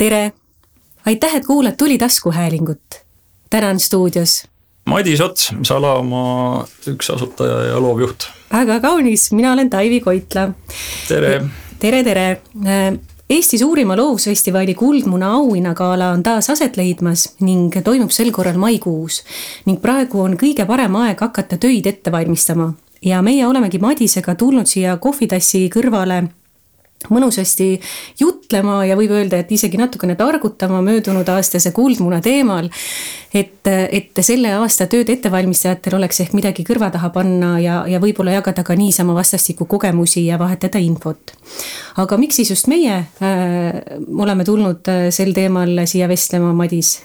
tere! aitäh, et kuulad Tuli taskuhäälingut. täna on stuudios. Madis Ots, Salamaa üks asutaja ja loovjuht. väga kaunis, mina olen Taivi Koitla. tere! tere, tere! Eesti suurima loovusfestivali Kuldmuna auhinnagala on taas aset leidmas ning toimub sel korral maikuus. ning praegu on kõige parem aeg hakata töid ette valmistama. ja meie olemegi Madisega tulnud siia kohvitassi kõrvale mõnusasti jutlema ja võib öelda, et isegi natukene targutama möödunud aastase Kuldmuna teemal. et, et selle aasta tööde ettevalmistajatel oleks ehk midagi kõrva taha panna ja, ja võib-olla jagada ka niisama vastastikku kogemusi ja vahetada infot. aga miks siis just meie äh, oleme tulnud äh, sel teemal siia vestlema, Madis?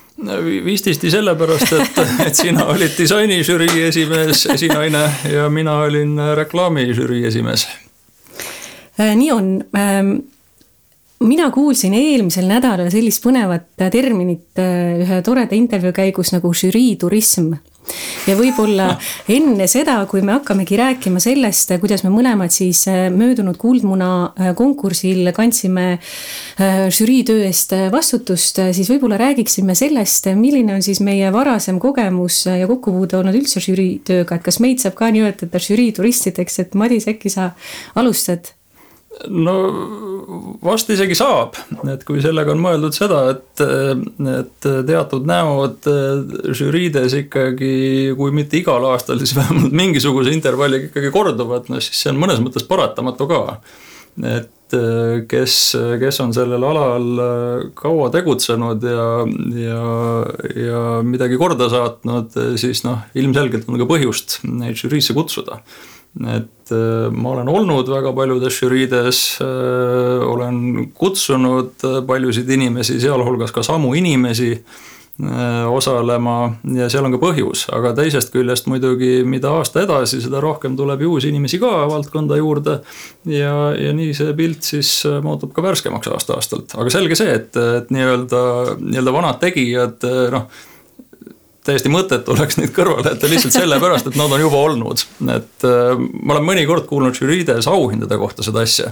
vististi sellepärast, et, et sina olid disainižürii esimees, esinaine ja mina olin reklaamižürii esimees nii on. Ähm, mina kuulsin eelmisel nädalal sellist põnevat terminit äh, ühe toreda intervjuu käigus nagu žüriiturism ja võib-olla enne seda, kui me hakkamegi rääkima sellest, kuidas me mõlemad siis äh, möödunud Kuldmuna konkursil kandsime žürii töö eest vastutust, siis võib-olla räägiksime sellest, milline on siis meie varasem kogemus ja kokkupuude olnud üldse žürii tööga, et kas meid saab ka nimetada žüriituristideks, et Madis, äkki sa alustad? No vast isegi saab, et kui sellega on mõeldud seda, et, et teatud näod žüriides ikkagi, kui mitte igal aastal, siis vähemalt mingisuguse intervalliga ikkagi korduvad, no siis see on mõnes mõttes paratamatu ka. et kes, kes on sellel alal kaua tegutsenud ja, ja, ja midagi korda saatnud, siis noh, ilmselgelt on ka põhjust neid žüriisse kutsuda et äh, ma olen olnud väga paljudes žüriides, äh, olen kutsunud äh, paljusid inimesi, sealhulgas ka samu inimesi osalema ja seal on ka põhjus, aga teisest küljest muidugi, mida aasta edasi, seda rohkem tuleb ju uusi inimesi ka valdkonda juurde. ja, ja nii see pilt siis muutub ka värskemaks aasta-aastalt, aga selge see, et, et nii-öelda, nii-öelda vanad tegijad, noh täiesti mõttetu oleks neid kõrvale jätta lihtsalt sellepärast, et nad on juba olnud. et äh, ma olen mõnikord kuulnud žüriides auhindade kohta seda asja.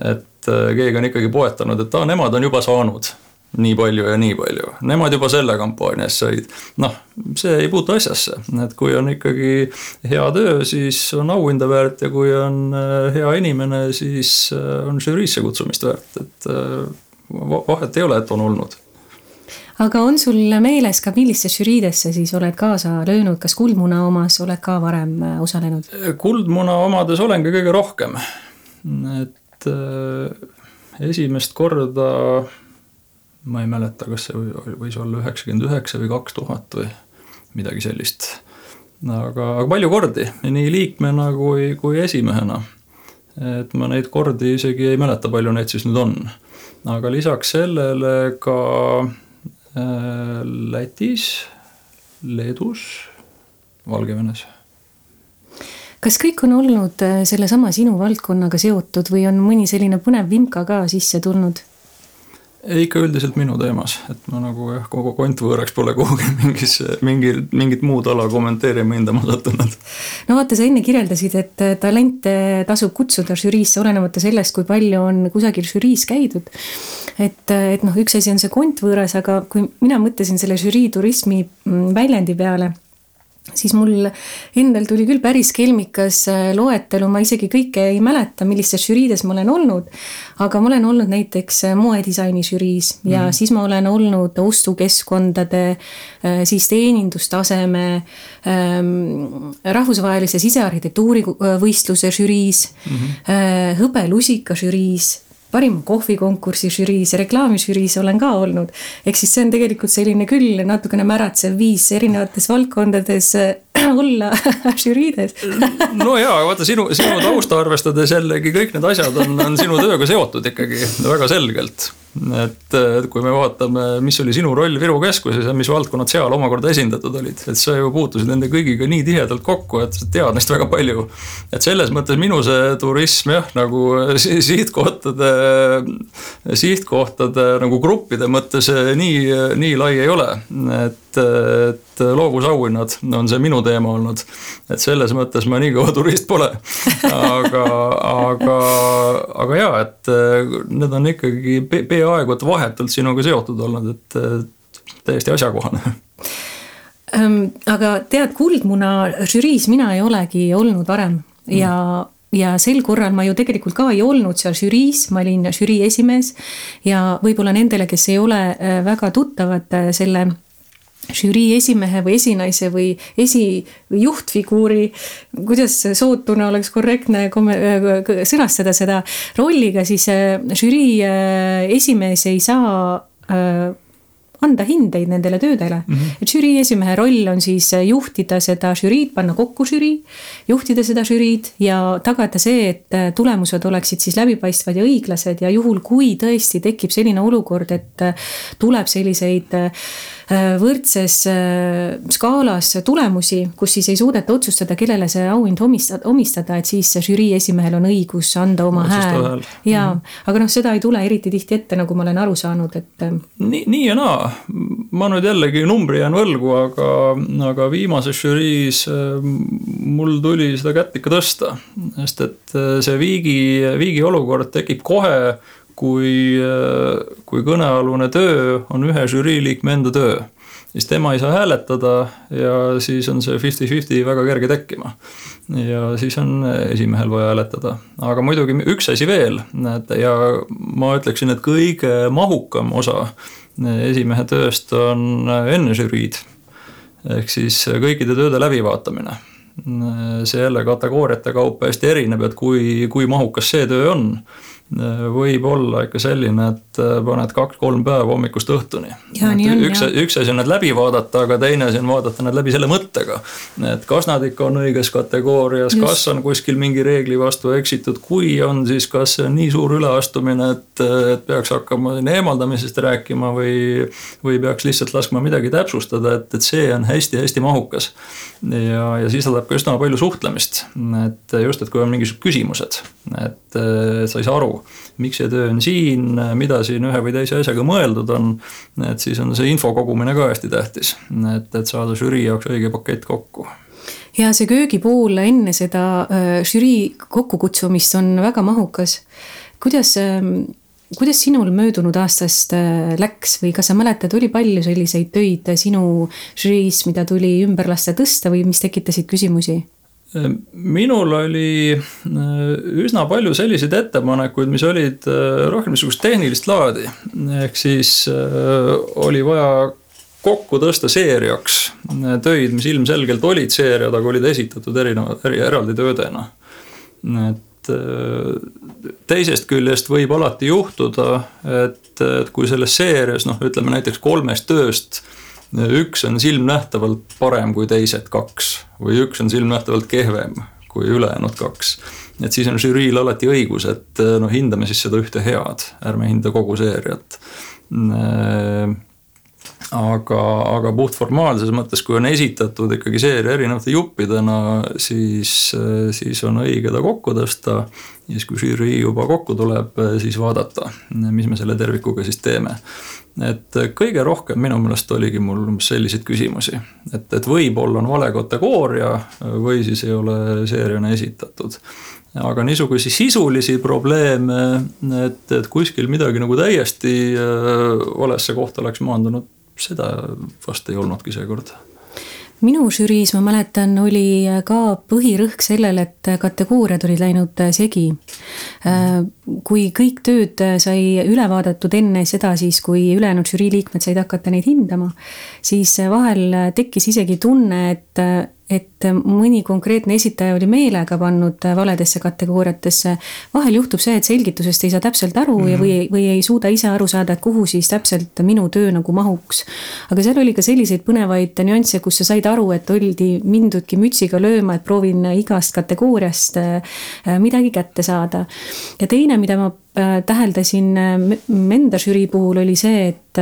et äh, keegi on ikkagi poetanud, et aa, nemad on juba saanud nii palju ja nii palju, nemad juba selle kampaania eest said. noh, see ei puutu asjasse, et kui on ikkagi hea töö, siis on auhinda väärt ja kui on äh, hea inimene, siis on žüriisse kutsumist väärt, et vahet ei ole, et on olnud aga on sul meeles ka, millistesse žüriidesse siis oled kaasa löönud, kas Kuldmuna omas oled ka varem äh, osalenud? kuldmuna omades olengi kõige rohkem, et äh, esimest korda ma ei mäleta, kas see võis olla üheksakümmend üheksa või kaks tuhat või midagi sellist. aga, aga palju kordi, nii liikmena kui, kui esimehena. et ma neid kordi isegi ei mäleta, palju neid siis nüüd on. aga lisaks sellele ka Lätis, Leedus, Valgevenes. kas kõik on olnud äh, sellesama sinu valdkonnaga seotud või on mõni selline põnev vimka ka sisse tulnud? Ikka üldiselt minu teemas, et ma nagu jah, kogu kontvõõraks pole kuhugi mingisse, mingi, mingit muud ala kommenteerima hindama sattunud. no vaata, sa enne kirjeldasid, et talente tasub kutsuda žüriisse, olenemata sellest, kui palju on kusagil žüriis käidud. et, et noh, üks asi on see kontvõõras, aga kui mina mõtlesin selle žürii turismi mm, väljendi peale siis mul endal tuli küll päris kelmikas äh, loetelu, ma isegi kõike ei mäleta, millistes žüriides ma olen olnud. aga ma olen olnud näiteks äh, moedisaini žüriis ja mm. siis ma olen olnud ostukeskkondade, äh, siis teenindustaseme, ähm, rahvusvahelise sisearhitektuuri võistluse žüriis mm, -hmm. hõbelusika žüriis parima kohvikonkursi žüriis ja reklaamižüriis olen ka olnud. ehk siis see on tegelikult selline küll natukene märatsev viis erinevates valdkondades olla žüriides no jaa, vaata sinu, sinu tausta arvestades jällegi kõik need asjad on, on sinu tööga seotud ikkagi väga selgelt. et, et kui me vaatame, mis oli sinu roll Viru keskuses ja mis valdkonnad seal omakorda esindatud olid, et sa ju puutusid nende kõigiga nii tihedalt kokku, et sa tead neist väga palju. et selles mõttes minu see turism jah, nagu sihtkohtade, sihtkohtade nagu gruppide mõttes nii, nii lai ei ole, et et, et loovusauhinnad on see minu teema olnud. et selles mõttes ma nii kõva turist pole. aga, aga, aga jaa, et need on ikkagi peaaegu et vahetult sinuga seotud olnud, et täiesti asjakohane aga tead, Kuldmuna žüriis mina ei olegi olnud varem ja mm ja sel korral ma ju tegelikult ka ei olnud seal žüriis, ma olin žürii esimees. ja võib-olla nendele, kes ei ole äh, väga tuttavad äh, selle žürii esimehe või esinaise või esi- või juhtfiguuri, kuidas sootuna oleks korrektne äh, sõnastada seda rolliga, siis žürii esimees ei saa anda hindeid nendele töödele mm. -hmm. et žürii esimehe roll on siis juhtida seda žüriid, panna kokku žürii, juhtida seda žüriid ja tagada see, et tulemused oleksid siis läbipaistvad ja õiglased ja juhul, kui tõesti tekib selline olukord, et tuleb selliseid Äh, võrdses äh, skaalas tulemusi, kus siis ei suudeta otsustada, kellele see auhind omistada, omistada, et siis žürii esimehel on õigus anda oma hääl. jaa, mhm. aga noh, seda ei tule eriti tihti ette, nagu ma olen aru saanud, et. Äh, nii, nii ja naa, ma nüüd jällegi numbri jään võlgu, aga, aga viimases žüriis mul tuli seda kätt ikka tõsta, sest et see viigi, viigi olukord tekib kohe kui, kui kõnealune töö on ühe žürii liikme enda töö, siis tema ei saa hääletada ja siis on see fifty-fifty väga kerge tekkima. ja siis on esimehel vaja hääletada, aga muidugi üks asi veel, et ja ma ütleksin, et kõige mahukam osa esimehe tööst on enne žüriid. ehk siis kõikide tööde läbivaatamine see jälle kategooriate kaupa hästi erineb, et kui, kui mahukas see töö on võib olla ikka selline, et äh, paned kaks-kolm päeva hommikust õhtuni. üks, üks asi on need läbi vaadata, aga teine asi on vaadata need läbi selle mõttega. et kas nad ikka on õiges kategoorias, kas on kuskil mingi reegli vastu eksitud, kui on, siis kas see on nii suur üleastumine, et, et peaks hakkama eemaldamisest rääkima või, või peaks lihtsalt laskma midagi täpsustada, et, et see on hästi-hästi mahukas. ja, ja sisaldab ka üsna palju suhtlemist, et just, et kui on mingisugused küsimused, et sa ei saa aru aru, miks see töö on siin, mida siin ühe või teise asjaga mõeldud on. et siis on see info kogumine ka hästi tähtis, et, et saada žürii jaoks õige pakett kokku ja see köögipool enne seda äh, žürii kokkukutsumist on väga mahukas. kuidas ähm, kuidas sinul möödunud aastast äh, läks või kas sa mäletad, oli palju selliseid töid sinu žüriis, mida tuli ümber lasta tõsta või mis tekitasid küsimusi? Minul oli äh, üsna palju selliseid ettepanekuid, mis olid äh, rohkem niisugust tehnilist laadi. ehk siis äh, oli vaja kokku tõsta seeriaks töid, mis ilmselgelt olid seeriad, aga olid esitatud erineva, eraldi töödena. et teisest küljest võib alati juhtuda, et, et kui selles seerias noh, ütleme näiteks kolmest tööst üks on silmnähtavalt parem kui teised kaks või üks on silmnähtavalt kehvem kui ülejäänud kaks. et siis on žüriil alati õigus, et noh, hindame siis seda ühte head, ärme hinda kogu seeriat aga, aga puhtformaalses mõttes, kui on esitatud ikkagi seeria erinevate juppidena, siis, siis on õige ta kokku tõsta. ja siis, kui žürii juba kokku tuleb, siis vaadata, mis me selle tervikuga siis teeme. Et kõige rohkem minu meelest oligi mul umbes selliseid küsimusi, et, et võib-olla on vale kategooria või siis ei ole seeriana esitatud. aga niisuguseid sisulisi probleeme, et, et kuskil midagi nagu täiesti äh, valesse kohta oleks maandunud, seda vast ei olnudki seekord minu žüriis, ma mäletan, oli ka põhirõhk sellel, et kategooriad olid läinud segi. kui kõik tööd sai üle vaadatud enne seda, siis kui ülejäänud žürii liikmed said hakata neid hindama, siis vahel tekkis isegi tunne, et et mõni konkreetne esitaja oli meelega pannud valedesse kategooriatesse. vahel juhtub see, et selgitusest ei saa täpselt aru mm -hmm. ja, või, mhm. või ei suuda ise aru saada, et kuhu siis täpselt minu töö nagu mahuks. aga seal oli ka selliseid põnevaid nüansse, kus sa said aru, et oldi mindudki mütsiga lööma, et proovin igast kategooriast äh, midagi kätte saada. ja teine, mida ma äh, täheldasin äh, enda žürii puhul oli see, et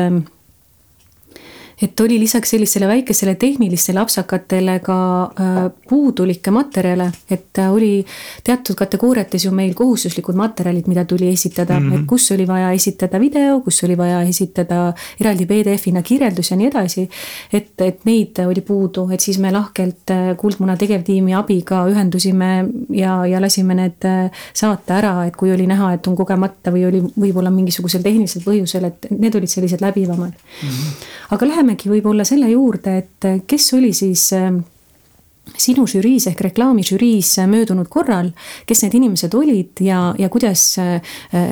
et oli lisaks sellistele väikesele tehnilistele apsakatele ka äh, puudulikke materjale, et äh, oli teatud kategooriates ju meil kohustuslikud materjalid, mida tuli esitada mm, -hmm. et kus oli vaja esitada video, kus oli vaja esitada eraldi PDF-ina kirjeldus ja nii edasi. et, et neid oli puudu, et siis me lahkelt äh, Kuldmuna tegevtiimi abiga ühendusime ja, ja lasime need saata ära, et kui oli näha, et on kogemata või oli võib-olla mingisugusel tehnilisel põhjusel, et need olid sellised läbivamad mm. -hmm. aga lähemegi võib-olla selle juurde, et kes oli siis ähm, sinu žüriis ehk reklaamižüriis möödunud korral, kes need inimesed olid ja, ja kuidas,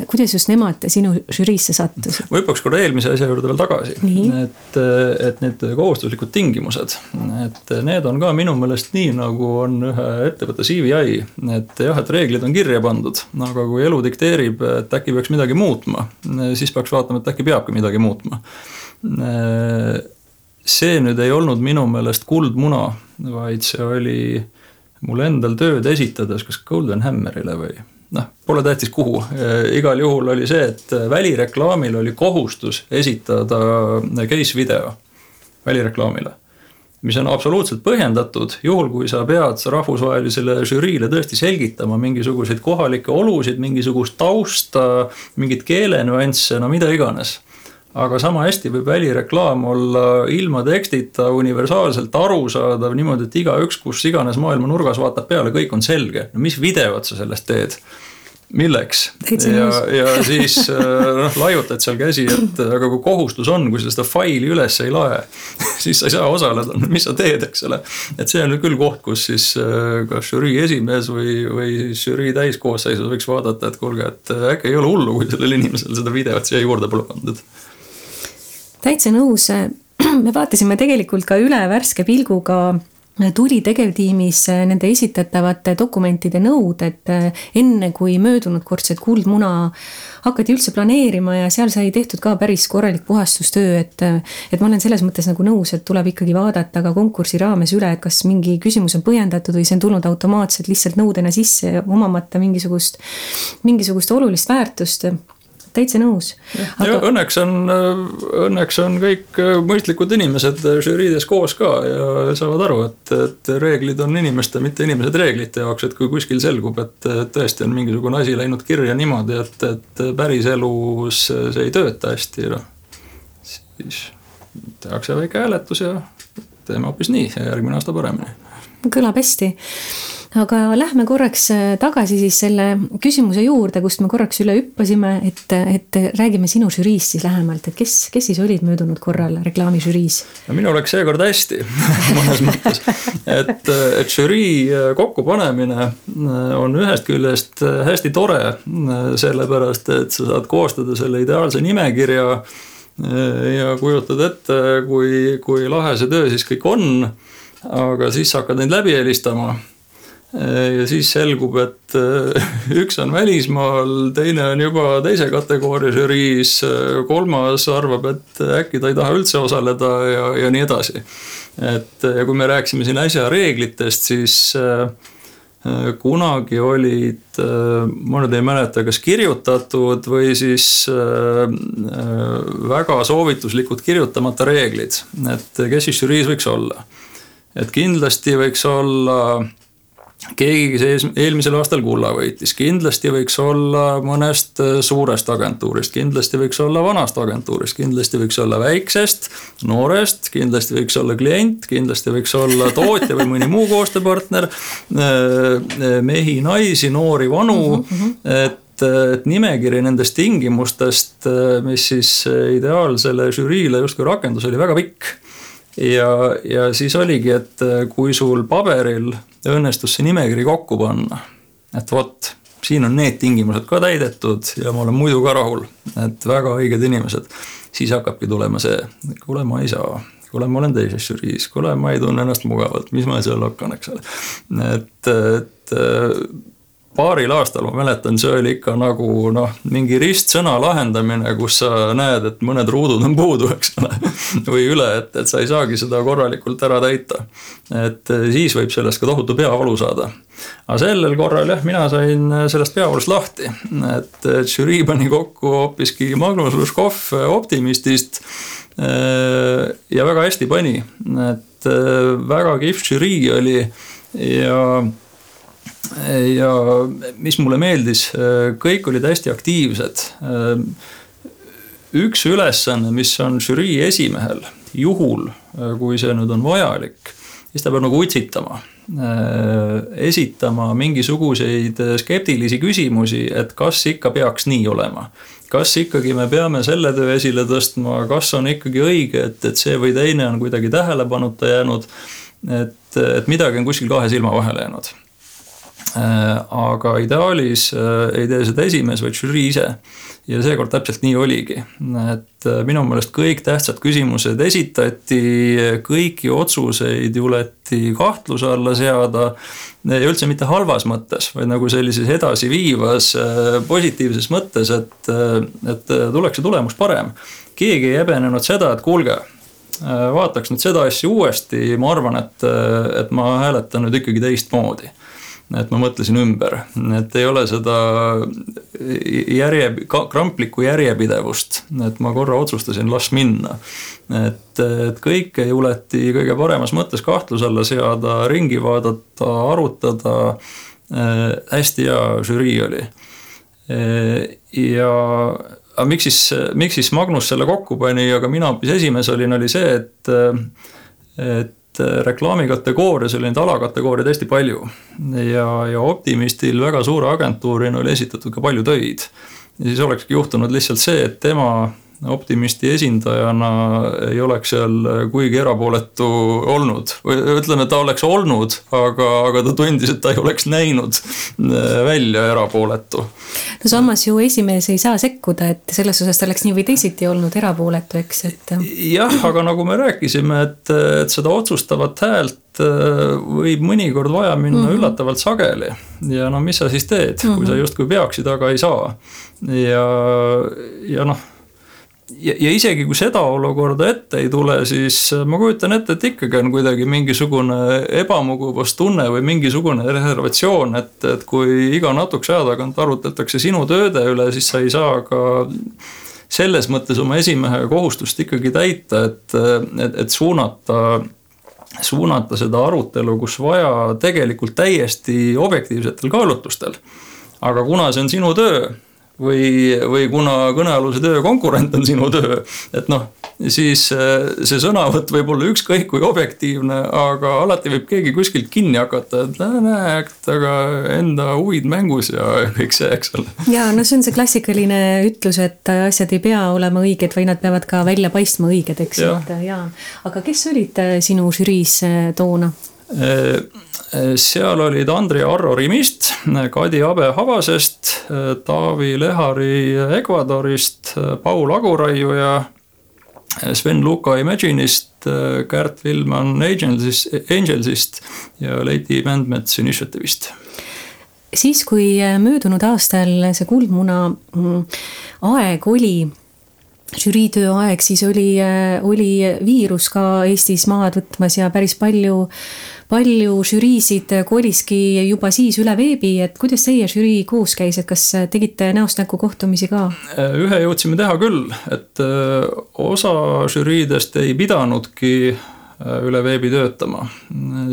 kuidas just nemad sinu žüriisse sattusid? ma hüppaks korra eelmise asja juurde veel tagasi, et, et need kohustuslikud tingimused, et need on ka minu meelest nii, nagu on ühe ettevõtte CVI, et jah, et reeglid on kirja pandud, aga kui elu dikteerib, et äkki peaks midagi muutma, siis peaks vaatama, et äkki peabki midagi muutma see nüüd ei olnud minu meelest kuldmuna, vaid see oli mul endal tööd esitades, kas Golden Hammerile või noh, pole tähtis, kuhu, igal juhul oli see, et välireklaamil oli kohustus esitada case video välireklaamile. mis on absoluutselt põhjendatud, juhul kui sa pead rahvusvahelisele žüriile tõesti selgitama mingisuguseid kohalikke olusid, mingisugust tausta, mingeid keelenüansse, no mida iganes aga sama hästi võib välireklaam olla ilma tekstita universaalselt arusaadav niimoodi, et igaüks, kus iganes maailma nurgas vaatab peale, kõik on selge. no mis videot sa sellest teed? milleks? ja, ja siis äh, noh, laiutad seal käsi, et aga kui kohustus on, kui sa seda faili üles ei lae, siis sa ei saa osaleda, mis sa teed, eks ole. et see on küll koht, kus siis äh, kas žürii esimees või, või žürii täiskoosseisus võiks vaadata, et kuulge, et äkki ei ole hullu, kui sellel inimesel seda videot siia juurde pole pandud täitsa nõus, me vaatasime tegelikult ka üle värske pilguga tuli tegevtiimis nende esitatavate dokumentide nõuded enne, kui möödunud kordset kuldmuna hakati üldse planeerima ja seal sai tehtud ka päris korralik puhastustöö, et et ma olen selles mõttes nagu nõus, et tuleb ikkagi vaadata ka konkursi raames üle, et kas mingi küsimus on põhjendatud või see on tulnud automaatselt lihtsalt nõudena sisse, omamata mingisugust, mingisugust olulist väärtust täitsa nõus. Aga... ja õnneks on, õnneks on kõik mõistlikud inimesed žüriides koos ka ja saavad aru, et, et reeglid on inimeste, mitte inimesed reeglite jaoks, et kui kuskil selgub, et tõesti on mingisugune asi läinud kirja niimoodi, et, et päriselus see ei tööta hästi, noh. siis tehakse väike hääletus ja teeme hoopis nii ja järgmine aasta paremini. kõlab hästi aga lähme korraks äh, tagasi siis selle küsimuse juurde, kust me korraks üle hüppasime, et, et räägime sinu žüriist siis lähemalt, et kes, kes siis olid möödunud korral reklaamižüriis? no minul läks seekord hästi mõnes mõttes, et, et žürii äh, kokkupanemine äh, on ühest küljest hästi tore, sellepärast et sa saad koostada selle ideaalse nimekirja ja kujutad ette, kui, kui lahe see töö siis kõik on. Aga siis sa hakkad neid läbi helistama. Äh, ja siis selgub, et äh, üks on välismaal, teine on juba teise kategooria žüriis, äh, kolmas arvab, et äkki ta ei taha üldse osaleda ja, ja nii edasi. et ja kui me rääkisime siin äsja reeglitest, siis kunagi olid, ma nüüd ei mäleta, kas kirjutatud või siis väga soovituslikud kirjutamata reeglid, et kes siis žüriis võiks olla. et kindlasti võiks olla keegi, kes eelmisel aastal kulla võitis, kindlasti võiks olla mõnest äh, suurest agentuurist, kindlasti võiks olla vanast agentuurist, kindlasti võiks olla väiksest, noorest, kindlasti võiks olla klient, kindlasti võiks olla tootja või mõni muu koostööpartner. Äh, äh, mehi, naisi, noori, vanu mm, -hmm. et et nimekiri nendest tingimustest, mis siis ideaalsele žüriile justkui rakendus, oli väga pikk ja, ja siis oligi, et äh, kui sul paberil õnnestus see nimekiri kokku panna, et vot, siin on need tingimused ka täidetud ja ma olen muidu ka rahul, et väga õiged inimesed, siis hakkabki tulema see, kuule, ma ei saa. Kuule, ma olen teises žüriis, kuule, ma ei tunne ennast mugavalt, mis ma seal hakkan, eks ole. et, et paaril aastal ma mäletan, see oli ikka nagu noh, mingi ristsõna lahendamine, kus sa näed, et mõned ruudud on puudu, eks ole. või üle, et, et sa ei saagi seda korralikult ära täita. et siis võib sellest ka tohutu peavalu saada. aga sellel korral jah, mina sain sellest peavalust lahti, et žürii pani kokku hoopiski Magnus Luškov Optimistist ja väga hästi pani, et väga kihvt žürii oli ja ja mis mulle meeldis, kõik olid hästi aktiivsed. üks ülesanne, mis on žürii esimehel, juhul kui see nüüd on vajalik, siis ta peab nagu utsitama esitama mingisuguseid skeptilisi küsimusi, et kas ikka peaks nii olema. kas ikkagi me peame selle töö esile tõstma, kas on ikkagi õige, et, et see või teine on kuidagi tähelepanuta jäänud. et, et midagi on kuskil kahe silma vahele jäänud aga ideaalis äh, ei tee seda esimees, vaid žürii ise. ja seekord täpselt nii oligi, et äh, minu meelest kõik tähtsad küsimused esitati, kõiki otsuseid juleti kahtluse alla seada. ja üldse mitte halvas mõttes, vaid nagu sellises edasiviivas positiivses mõttes, et, et tuleks see tulemus parem. keegi ei häbenenud seda, et kuulge vaataks nüüd seda asja uuesti, ma arvan, et, et ma hääletan nüüd ikkagi teistmoodi et ma mõtlesin ümber, et ei ole seda järje, kramplikku järjepidevust, et ma korra otsustasin, las minna. et, et kõike juleti kõige paremas mõttes kahtluse alla seada, ringi vaadata, arutada. hästi hea žürii oli. ja aga miks siis, miks siis Magnus selle kokku pani ja ka mina hoopis esimees olin, oli see, et, et et äh, reklaamikategoorias oli neid alakategooriaid hästi palju. ja, ja Optimistil väga suure agentuurina oli esitatud ka palju töid. ja siis olekski juhtunud lihtsalt see, et tema optimisti esindajana ei oleks seal kuigi erapooletu olnud. või ütleme, ta oleks olnud, aga, aga ta tundis, et ta ei oleks näinud äh, välja erapooletu. no samas ju esimees ei saa sekkuda, et selles osas ta oleks nii või teisiti olnud erapooletu, eks, et. jah, aga nagu me rääkisime, et, et seda otsustavat häält äh, võib mõnikord vaja minna mm -hmm. üllatavalt sageli. ja no mis sa siis teed mm, -hmm. kui sa mhm. justkui peaksid, aga ei saa. ja, ja noh ja, ja isegi kui seda olukorda ette ei tule, siis ma kujutan ette, et ikkagi on kuidagi mingisugune ebamugavustunne või mingisugune reservatsioon, et, et kui iga natukese aja tagant arutatakse sinu tööde üle, siis sa ei saa ka selles mõttes oma esimehe kohustust ikkagi täita, et, et, et suunata suunata seda arutelu, kus vaja tegelikult täiesti objektiivsetel kaalutlustel. aga kuna see on sinu töö või, või kuna kõnealuse töö konkurent on sinu töö, et noh, siis äh, see sõnavõtt võib olla ükskõik kui objektiivne, aga alati võib keegi kuskilt kinni hakata, et näe, aga enda huvid mängus ja kõik see, eks ole. ja no see on see klassikaline ütlus, et asjad ei pea olema õiged, vaid nad peavad ka välja paistma õiged, eks, et jaa. aga kes olid äh, sinu žüriis äh, toona? Seal olid Andrei Arro Rimist, Kadi Abe Havasest, Taavi Lehari Ecuadorist, Paul Aguraiu ja Sven Luka Imagine'ist, Kärt Villmann Angelsist, Angelsist ja Lady Bandmets Initiative'ist. Siis, kui möödunud aastal see Kuldmuna mm, aeg oli žüriitöö aeg, siis oli, oli viirus ka Eestis maad võtmas ja päris palju palju žüriisid koliski juba siis üle veebi, et kuidas teie žürii koos käis, et kas tegite näost näkku kohtumisi ka? ühe jõudsime teha küll, et äh, osa žüriidest ei pidanudki äh, üle veebi töötama,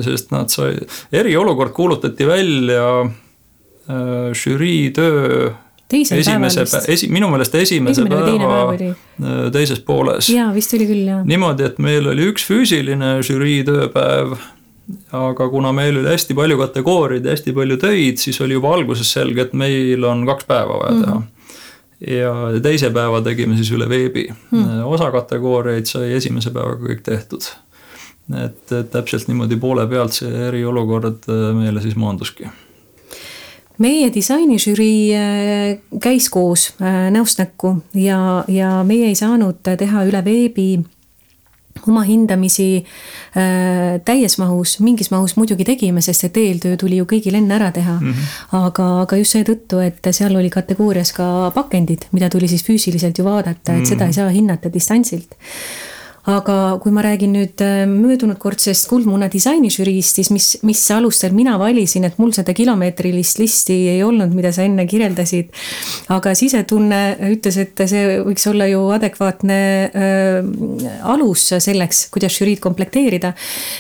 sest nad sai, eriolukord kuulutati välja äh, žürii töö teisel esimese päeval, esi-, minu meelest esimese Esimene päeva teises pooles. jaa, vist oli küll, jah. niimoodi, et meil oli üks füüsiline žürii tööpäev aga kuna meil oli hästi palju kategooriaid ja hästi palju töid, siis oli juba alguses selge, et meil on kaks päeva vaja teha mm. -hmm. ja teise päeva tegime siis üle veebi mm. -hmm. osa kategooriaid sai esimese päevaga kõik tehtud. et, et täpselt niimoodi poole pealt see eriolukord äh, meile siis maanduski meie disainižürii äh, käis koos äh, näost näkku ja, ja meie ei saanud teha üle veebi oma hindamisi äh, täies mahus, mingis mahus muidugi tegime, sest et eeltöö tuli ju kõigil enne ära teha mm. -hmm. aga, aga just seetõttu, et seal oli kategoorias ka pakendid, mida tuli siis füüsiliselt ju vaadata, et mm -hmm. seda ei saa hinnata distantsilt aga kui ma räägin nüüd äh, möödunud kordsest Kuldmuna disainižüriist, siis mis, mis alustel mina valisin, et mul seda kilomeetrilist listi ei olnud, mida sa enne kirjeldasid. aga sisetunne ütles, et see võiks olla ju adekvaatne äh, alus selleks, kuidas žüriid komplekteerida.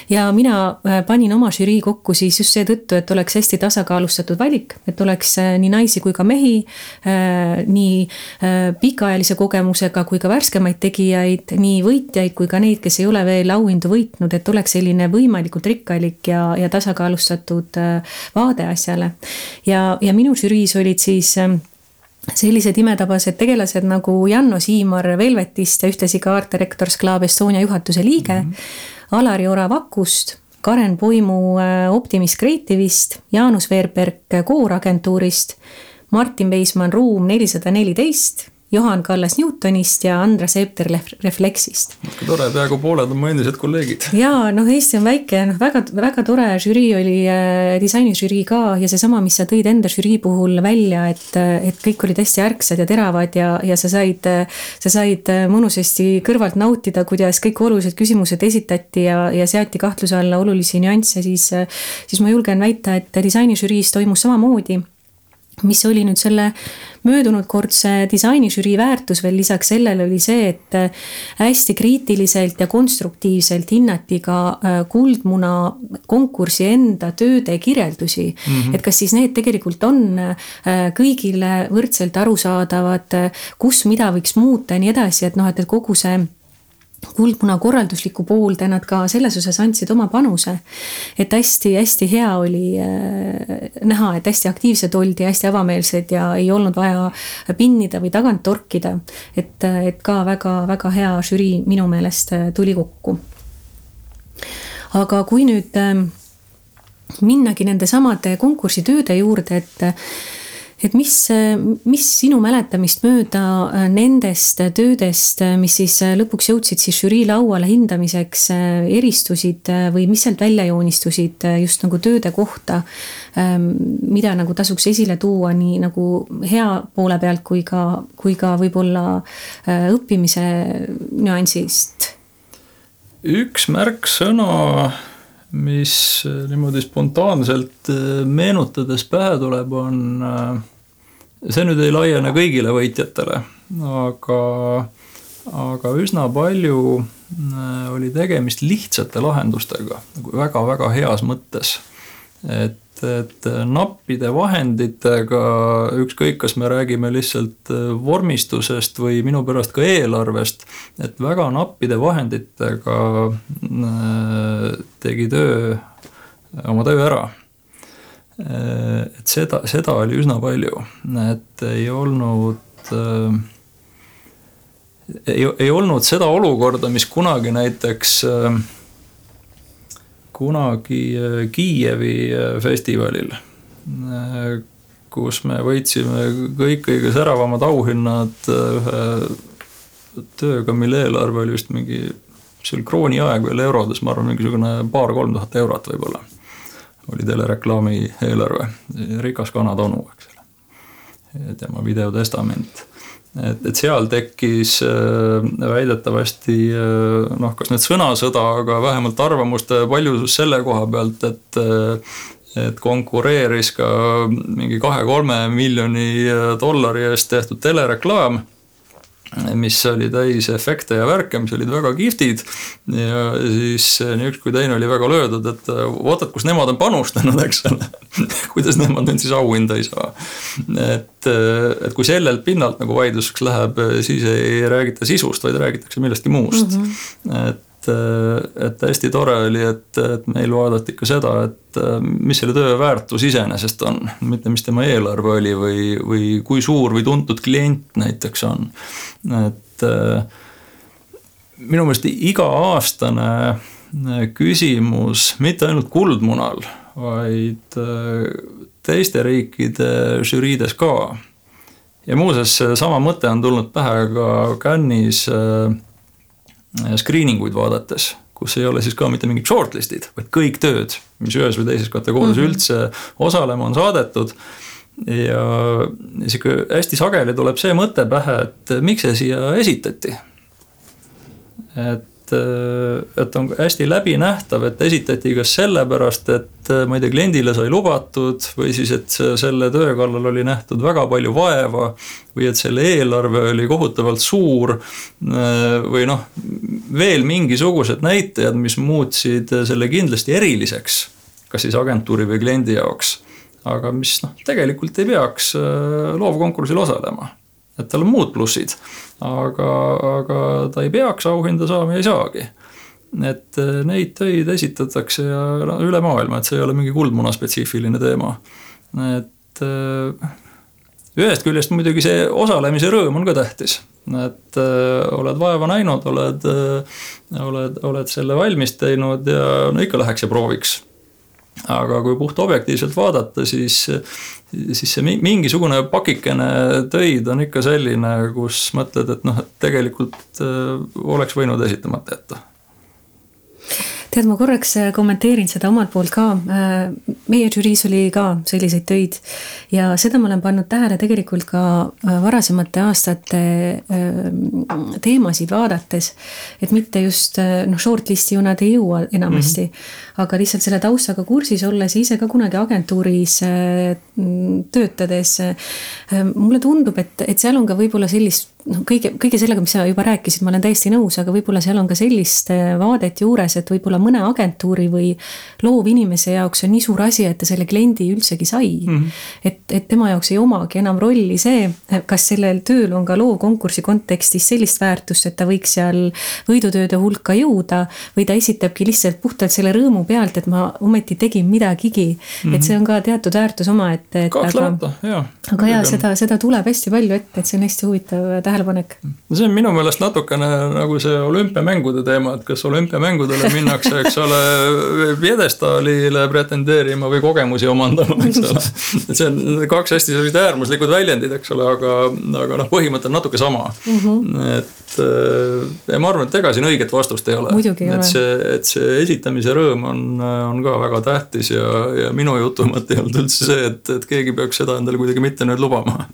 ja mina äh, panin oma žürii kokku siis just seetõttu, et oleks hästi tasakaalustatud valik, et oleks äh, nii naisi kui ka mehi äh,, nii äh, pikaajalise kogemusega kui ka värskemaid tegijaid, nii võitjaid kui ka neid, kes ei ole veel auhindu võitnud, et oleks selline võimalikult rikkalik ja, ja tasakaalustatud äh, vaade asjale. ja, ja minu žüriis olid siis ähm, sellised imetabased tegelased nagu Janno Siimar Velvetist ja ühtlasi ka Art Directors Club Estonia juhatuse liige mm, -hmm. Alari Ora Vakust, Karen Puimu äh, Optimis Creative'ist, Jaanus Veerberg Kooragentuurist, Martin Veismann Ruum nelisada neliteist Johan Kallas Newtonist ja Andres Eepter Reflexist. tore, peaaegu pooled on mu endised kolleegid. ja noh, Eesti on väike, noh väga, väga tore žürii oli äh,, disainižürii ka ja seesama, mis sa tõid enda žürii puhul välja, et, et kõik olid hästi ärksad ja teravad ja, ja sa said, sa said mõnusasti kõrvalt nautida, kuidas kõik olulised küsimused esitati ja, ja seati kahtluse alla olulisi nüansse, siis, siis ma julgen väita, et disainižüriis toimus samamoodi mis oli nüüd selle möödunud kordse disainižürii väärtus veel lisaks sellele oli see, et äh, hästi kriitiliselt ja konstruktiivselt hinnati ka äh, Kuldmuna konkursi enda tööde kirjeldusi mm. -hmm. et kas siis need tegelikult on äh, kõigile võrdselt arusaadavad, kus mida võiks muuta ja nii edasi, et noh, et, et kogu see kuldmuna korralduslikku poolde nad ka selles osas andsid oma panuse. et hästi-hästi hea oli äh, näha, et hästi aktiivsed oldi, hästi avameelsed ja ei olnud vaja pinnida või tagant torkida. et, et ka väga-väga hea žürii minu meelest äh, tuli kokku. aga kui nüüd äh, minnagi nende samade konkursitööde juurde, et et mis, mis sinu mäletamist mööda äh, nendest töödest, äh, mis siis äh, lõpuks jõudsid siis žürii lauale hindamiseks, eristusid või mis sealt välja joonistusid just nagu tööde kohta, ähm, mida nagu tasuks esile tuua nii nagu hea poole pealt kui ka, kui ka võib-olla õppimise nüansist? üks märksõna mis äh, niimoodi spontaanselt äh, meenutades pähe tuleb, on, äh, see nüüd ei laiene kõigile võitjatele, aga, aga üsna palju oli tegemist lihtsate lahendustega, nagu väga-väga heas mõttes. et et, nappide vahenditega, ükskõik, kas me räägime lihtsalt äh, vormistusest või minu pärast ka eelarvest, et väga nappide vahenditega äh, tegi töö, oma töö ära. Äh, et seda, seda oli üsna palju, et ei olnud ei, ei olnud seda olukorda, mis kunagi näiteks äh, kunagi äh, Kiievi äh, festivalil, äh, kus me võitsime kõik kõige säravamad auhinnad ühe tööga, mille eelarve oli vist mingi, see oli krooniaeg veel eurodes, ma arvan, mingisugune paar-kolm tuhat eurot võib-olla. oli telereklaami eelarve, rikas kanatonu, eks ole. tema videotestament et, et seal tekkis äh, väidetavasti äh, noh, kas nüüd sõnasõda, aga vähemalt arvamuste paljusus selle koha pealt, et äh, et konkureeris ka mingi kahe-kolme miljoni dollari eest tehtud telereklaam mis oli täis efekte ja värke, mis olid väga kihvtid. ja siis nii üks kui teine oli väga löödud, et vaata, kus nemad on panustanud, eks ole kuidas nemad nüüd siis auhinda ei saa. et, et kui sellelt pinnalt nagu vaidluseks läheb, siis ei räägita sisust, vaid räägitakse millestki muust mm. -hmm. et et, et hästi tore oli, et, et meil vaadati ka seda, et mis selle töö väärtus iseenesest on, mitte mis tema eelarve oli või, või kui suur või tuntud klient näiteks on. et minu meelest iga-aastane küsimus mitte ainult Kuldmunal, vaid teiste riikide žüriides ka. ja muuseas, sama mõte on tulnud pähe ka Cannes'is screening uid vaadates, kus ei ole siis ka mitte mingid shortlist'id, vaid kõik tööd, mis ühes või teises kategoorias mm -hmm. üldse osalema on saadetud. ja sihuke hästi sageli tuleb see mõte pähe, et miks see siia esitati. et et on hästi läbinähtav, et esitati kas sellepärast, et ma ei tea, kliendile sai lubatud või siis, et selle töö kallal oli nähtud väga palju vaeva. või et selle eelarve oli kohutavalt suur või noh, veel mingisugused näitajad, mis muutsid selle kindlasti eriliseks. kas siis agentuuri või kliendi jaoks, aga mis noh, tegelikult ei peaks loovkonkursil osalema et tal on muud plussid. aga, aga ta ei peaks auhinda saama ja ei saagi. et eh, neid töid esitatakse ja no, üle maailma, et see ei ole mingi kuldmuna spetsiifiline teema. et eh, ühest küljest muidugi see osalemise rõõm on ka tähtis. et eh, oled vaeva näinud, oled, oled, oled selle valmis teinud ja no ikka läheks ja prooviks aga kui puht objektiivselt vaadata, siis, siis see mingisugune pakikene töid on ikka selline, kus mõtled, et noh, et tegelikult äh, oleks võinud esitamata jätta tead, ma korraks äh, kommenteerin seda omalt poolt ka. Äh, meie žüriis oli ka selliseid töid ja seda ma olen pannud tähele tegelikult ka varasemate aastate teemasid vaadates. et mitte just noh, shortlist'i ju nad ei jõua enamasti mm, -hmm. Aga lihtsalt selle taustaga kursis olles ja ise ka kunagi agentuuris töötades. mulle tundub, et, et seal on ka võib-olla sellist noh, kõige, kõige sellega, mis sa juba rääkisid, ma olen täiesti nõus, aga võib-olla seal on ka sellist äh, vaadet juures, et võib-olla mõne agentuuri või loovinimese jaoks on nii suur asi, et ta selle kliendi üldsegi sai mm. -hmm. et, et tema jaoks ei omagi enam rolli see, kas sellel tööl on ka loovkonkursi kontekstis sellist väärtust, et ta võiks seal võidutööde hulka jõuda või ta esitabki lihtsalt puhtalt selle rõõmu pealt, et ma ometi tegin midagigi mm. -hmm. et see on ka teatud väärtus omaette. kahtlemata, jaa. aga jaa, seda, seda tuleb hästi palju ette, et see on hästi huvitav tähelepanek tähelepanek. no see on minu meelest natukene nagu see olümpiamängude teema, et kas olümpiamängudele minnakse, eks ole, pjedestaalile pretendeerima või kogemusi omandama, eks ole. et see on kaks hästi sellised äärmuslikud väljendid, eks ole, aga, aga noh, põhimõte on natuke sama mm. -hmm. et äh, ja ma arvan, et ega siin õiget vastust ei ole. et see, et see esitamise rõõm on, on ka väga tähtis ja, ja minu jutu mõte ei olnud üldse see, et, et keegi peaks seda endale kuidagi mitte nüüd lubama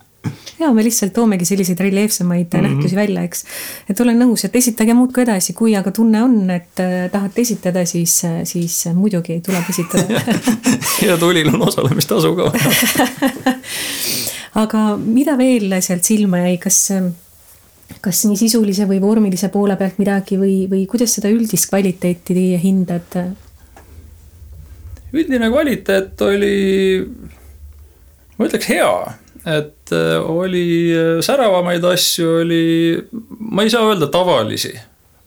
ja me lihtsalt toomegi selliseid reljeefsemaid mm -hmm. nähtusi välja, eks. et olen nõus, et esitage muudkui edasi, kui aga tunne on, et äh, tahate esitada, siis, äh, siis muidugi tuleb esitada ja tulil on osalemistasu ka aga mida veel sealt silma jäi, kas kas nii sisulise või vormilise poole pealt midagi või, või kuidas seda üldist kvaliteeti teie hindad? üldine kvaliteet oli, ma ütleks hea et äh, oli äh, säravamaid asju, oli, ma ei saa öelda tavalisi,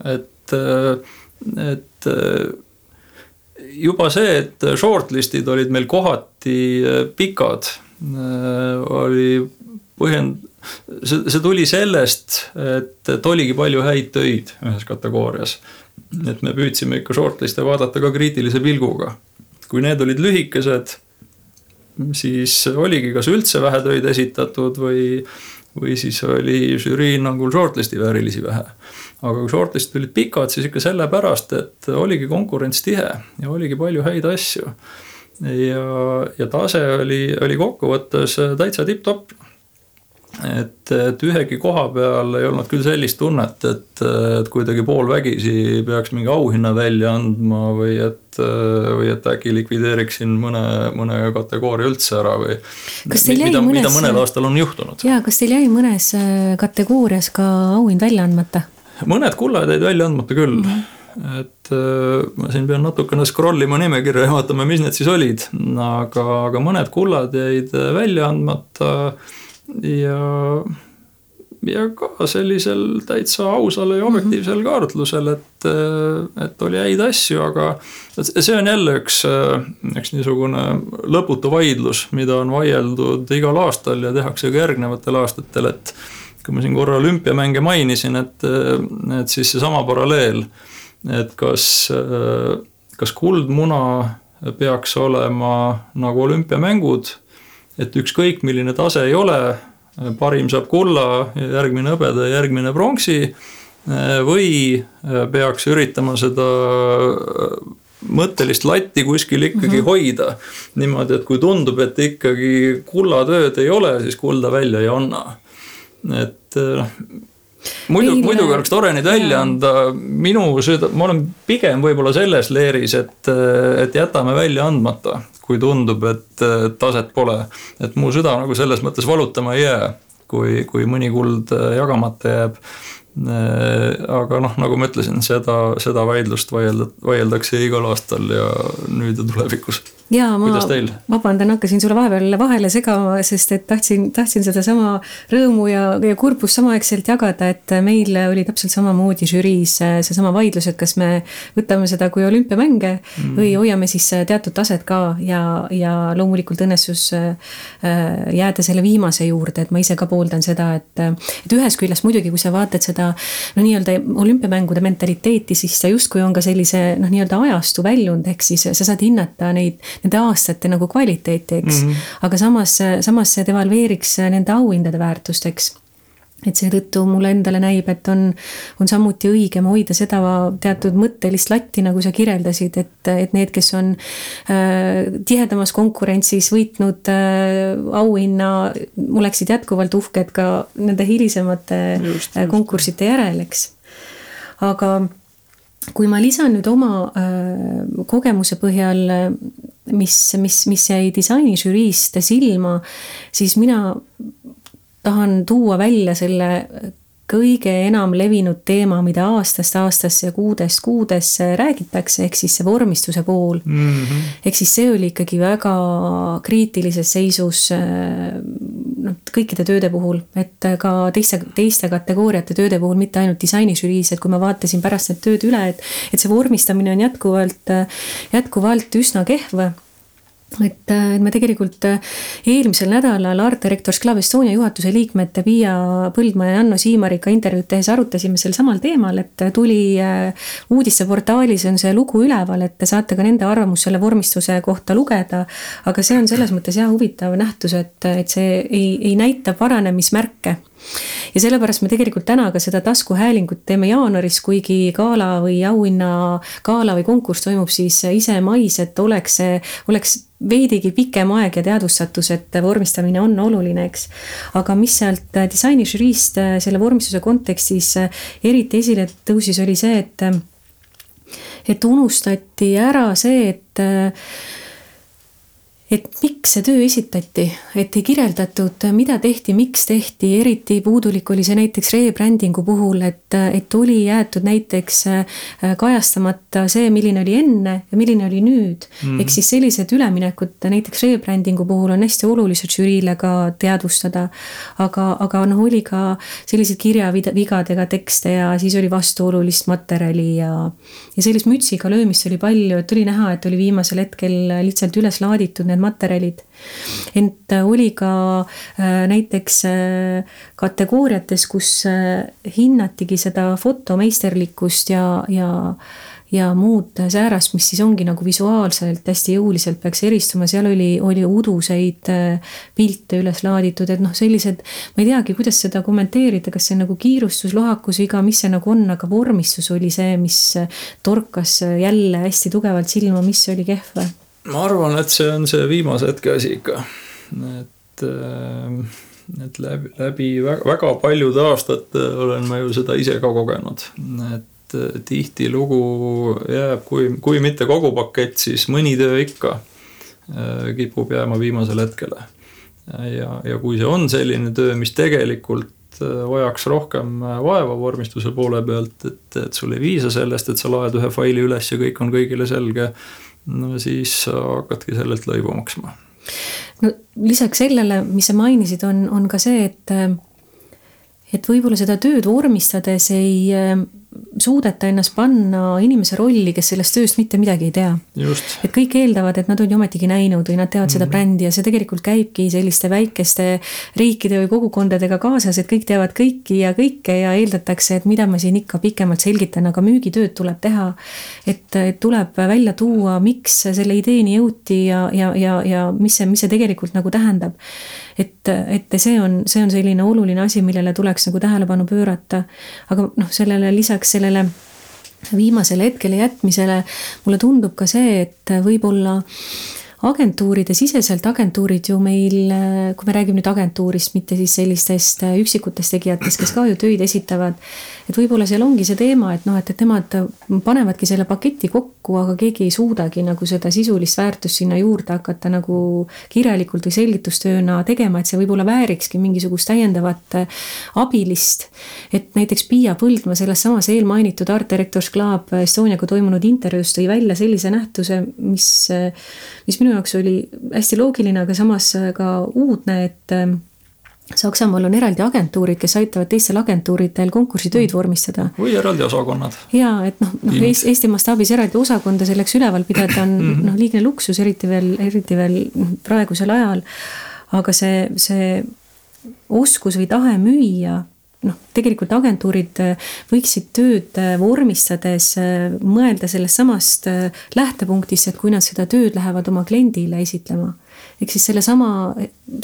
et, äh, et juba see, et shortlist'id olid meil kohati pikad, oli põhjend-, see, see tuli sellest, et, et oligi palju häid töid ühes kategoorias. et me püüdsime ikka shortlist'e vaadata ka kriitilise pilguga. kui need olid lühikesed siis oligi kas üldse vähe töid esitatud või, või siis oli žürii hinnangul shortlist'i väärilisi vähe. aga kui shortlist'id olid pikad, siis ikka sellepärast, et oligi konkurents tihe ja oligi palju häid asju. ja, ja tase oli, oli kokkuvõttes täitsa tipp-topp et, et ühegi koha peal ei olnud küll sellist tunnet, et, et kuidagi poolvägisi peaks mingi auhinna välja andma või et, või et äkki likvideeriksin mõne, mõne kategooria üldse ära või. mida, mõnes... mida mõnel aastal on juhtunud. jaa, kas teil jäi mõnes äh, kategoorias ka auhind välja andmata? mõned kullad jäid välja andmata küll mm. -hmm et äh, ma siin pean natukene scroll ima nimekirja ja vaatama, mis need siis olid, aga, aga mõned kullad jäid välja andmata ja, ja ka sellisel täitsa ausal ja objektiivsel mhm. kaalutlusel, et, et oli häid asju, aga see on jälle üks, üks niisugune lõputu vaidlus, mida on vaieldud igal aastal ja tehakse ka järgnevatel aastatel, et kui ma siin korra olümpiamänge mainisin, et, et siis seesama paralleel, et kas, kas kuldmuna peaks olema nagu olümpiamängud et ükskõik, milline tase ei ole, parim saab kulla, järgmine hõbeda, järgmine pronksi. või peaks üritama seda mõttelist latti kuskil ikkagi mm -hmm. hoida. niimoodi, et kui tundub, et ikkagi kullatööd ei ole, siis kulda välja ei anna. et noh muidu muidugi oleks tore neid välja anda, minu süda, ma olen pigem võib-olla selles leeris, et, et jätame välja andmata, kui tundub, et taset pole. et mu süda nagu selles mõttes valutama ei jää, kui, kui mõni kuld jagamata jääb. aga noh, nagu ma ütlesin, seda, seda vaidlust vaielda, vaieldakse igal aastal ja nüüd ja tulevikus. jaa, ma vabandan, hakkasin sulle vahepeal vahele segama, sest et tahtsin, tahtsin sedasama rõõmu ja, ja kurbust samaaegselt jagada, et meil oli täpselt samamoodi žüriis seesama vaidlus, et kas me võtame seda kui olümpiamänge mm. või hoiame siis teatud taset ka ja, ja loomulikult õnnestus äh, jääda selle viimase juurde, et ma ise ka pooldan seda, et et ühest küljest muidugi, kui sa vaatad seda no nii-öelda olümpiamängude mentaliteeti, siis ta justkui on ka sellise noh, nii-öelda ajastu väljund, ehk siis sa saad hinnata neid, nende aastate nagu kvaliteeti, eks mm. -hmm. aga samas, samas see devalveeriks nende auhindade väärtust, eks et seetõttu mulle endale näib, et on, on samuti õigem hoida seda teatud mõttelist latti, nagu sa kirjeldasid, et, et need, kes on äh, tihedamas konkurentsis võitnud äh, auhinna, oleksid jätkuvalt uhked ka nende hilisemate Just, äh, just. konkursside järel, eks. aga kui ma lisan nüüd oma äh, kogemuse põhjal, mis, mis, mis jäi disainižüriist silma, siis mina tahan tuua välja selle kõige enam levinud teema, mida aastast aastasse ja kuudest kuudesse räägitakse, ehk siis see vormistuse pool mm. -hmm. ehk siis see oli ikkagi väga kriitilises seisus äh, noh, kõikide tööde puhul, et ka teiste, teiste kategooriate tööde puhul, mitte ainult disainižüriis, et kui ma vaatasin pärast need tööd üle, et et see vormistamine on jätkuvalt, jätkuvalt üsna kehv et, et me tegelikult äh, eelmisel nädalal Art Directors Club Estonia juhatuse liikmete Piia Põldmaa ja Janno Siimariga intervjuud tehes arutasime sel samal teemal, et tuli äh, uudisteportaalis on see lugu üleval, et te saate ka nende arvamust selle vormistuse kohta lugeda. aga see on selles mõttes jah huvitav nähtus, et, et see ei, ei näita paranemismärke ja sellepärast me tegelikult täna ka seda taskuhäälingut teeme jaanuaris, kuigi gala või auhinna gala või konkurss toimub siis ise mais, et oleks see, oleks veidigi pikem aeg ja teadvustatus, et vormistamine on oluline, eks. aga mis sealt disainižüriist selle vormistuse kontekstis eriti esile tõusis, oli see, et et unustati ära see, et et miks see töö esitati, et ei kirjeldatud, mida tehti, miks tehti, eriti puudulik oli see näiteks rebrandingu puhul, et, et oli jäetud näiteks äh, kajastamata see, milline oli enne ja milline oli nüüd mm. -hmm. ehk siis sellised üleminekud näiteks rebrandingu puhul on hästi olulised žüriile ka teadvustada. aga, aga noh, oli ka selliseid kirjavigadega tekste ja siis oli vastuolulist materjali ja, ja sellist mütsiga löömist oli palju, et oli näha, et oli viimasel hetkel lihtsalt üles laaditud need materjalid. ent oli ka äh, näiteks äh, kategooriates, kus äh, hinnatigi seda fotomeisterlikkust ja, ja ja muud säärast, mis siis ongi nagu visuaalselt hästi jõuliselt peaks eristuma, seal oli, oli uduseid äh, pilte üles laaditud, et noh, sellised, ma ei teagi, kuidas seda kommenteerida, kas see nagu kiirustus, lohakusviga, mis see nagu on, aga vormistus oli see, mis torkas jälle hästi tugevalt silma, mis oli kehv ma arvan, et see on see viimase hetke asi ikka, et, et läbi, läbi väga, paljude aastate olen ma ju seda ise ka kogenud, et tihtilugu jääb, kui, kui mitte kogu pakett, siis mõni töö ikka kipub jääma viimasele hetkele. ja, ja kui see on selline töö, mis tegelikult vajaks rohkem vaeva vormistuse poole pealt, et, et sul ei piisa sellest, et sa laed ühe faili üles ja kõik on kõigile selge no siis hakkadki sellelt lõivu maksma. no lisaks sellele, mis sa mainisid, on, on ka see, et et võib-olla seda tööd vormistades ei suudeta ennast panna inimese rolli, kes sellest tööst mitte midagi ei tea. et kõik eeldavad, et nad on ju ometigi näinud või nad teavad mm seda brändi ja see tegelikult käibki selliste väikeste riikide või kogukondadega kaasas, et kõik teavad kõiki ja kõike ja eeldatakse, et mida ma siin ikka pikemalt selgitan, aga müügitööd tuleb teha. et, et tuleb välja tuua, miks selle ideeni jõuti ja, ja, ja, ja mis see, mis see tegelikult nagu tähendab. Et, et see on, see on selline oluline asi, millele tuleks nagu tähelepanu pöörata. aga noh, sellele lisaks sellele viimasele hetkele jätmisele mulle tundub ka see, et võib-olla agentuuride siseselt, agentuurid ju meil, kui me räägime nüüd agentuurist, mitte siis sellistest üksikutest tegijatest, kes ka ju töid esitavad. Et võib-olla seal ongi see teema, et noh, et, et nemad panevadki selle paketi kokku, aga keegi ei suudagi nagu seda sisulist väärtust sinna juurde hakata nagu kirjalikult või selgitustööna tegema, et see võib-olla väärikski mingisugust täiendavat abilist. et näiteks Piia Põldmaa selles samas eelmainitud Art Directors Club Estoniaga toimunud intervjuus tõi välja sellise nähtuse, mis, mis minu jaoks oli hästi loogiline, aga samas ka uudne, et äh, Saksamaal on eraldi agentuurid, kes aitavad teistel agentuuridel konkursitöid vormistada. või eraldi osakonnad. ja et noh, noh Eesti mastaabis eraldi osakonda selleks üleval pidada on mhm. noh, liigne luksus, eriti veel, eriti veel praegusel ajal. aga see, see oskus või tahe müüa noh, tegelikult agentuurid äh, võiksid tööd äh, vormistades äh, mõelda sellest samast lähtepunktist, et kui nad seda tööd lähevad oma kliendile esitlema. Ehk siis sellesama,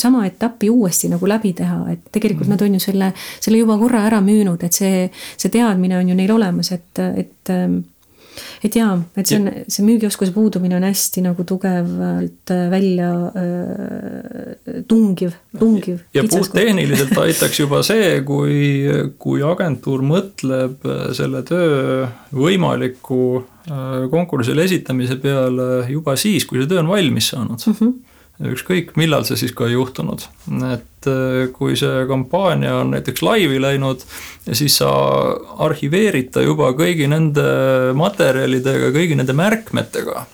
sama etappi uuesti nagu läbi teha, et tegelikult mm -hmm. nad on ju selle, selle juba korra ära müünud, et see, see teadmine on ju neil olemas, et, et ähm, et jaa, et see on, see müügioskuse puudumine on hästi nagu tugevalt äh, välja äh, tungiv, tungiv. ja puhttehniliselt aitaks juba see, kui, kui agentuur mõtleb äh, selle töö võimaliku konkursile esitamise peale juba siis, kui see töö on valmis saanud mm. -hmm ükskõik, millal see siis ka ei juhtunud. et äh, kui see kampaania on näiteks laivi läinud, siis sa arhiveerid ta juba kõigi nende materjalidega, kõigi nende märkmetega,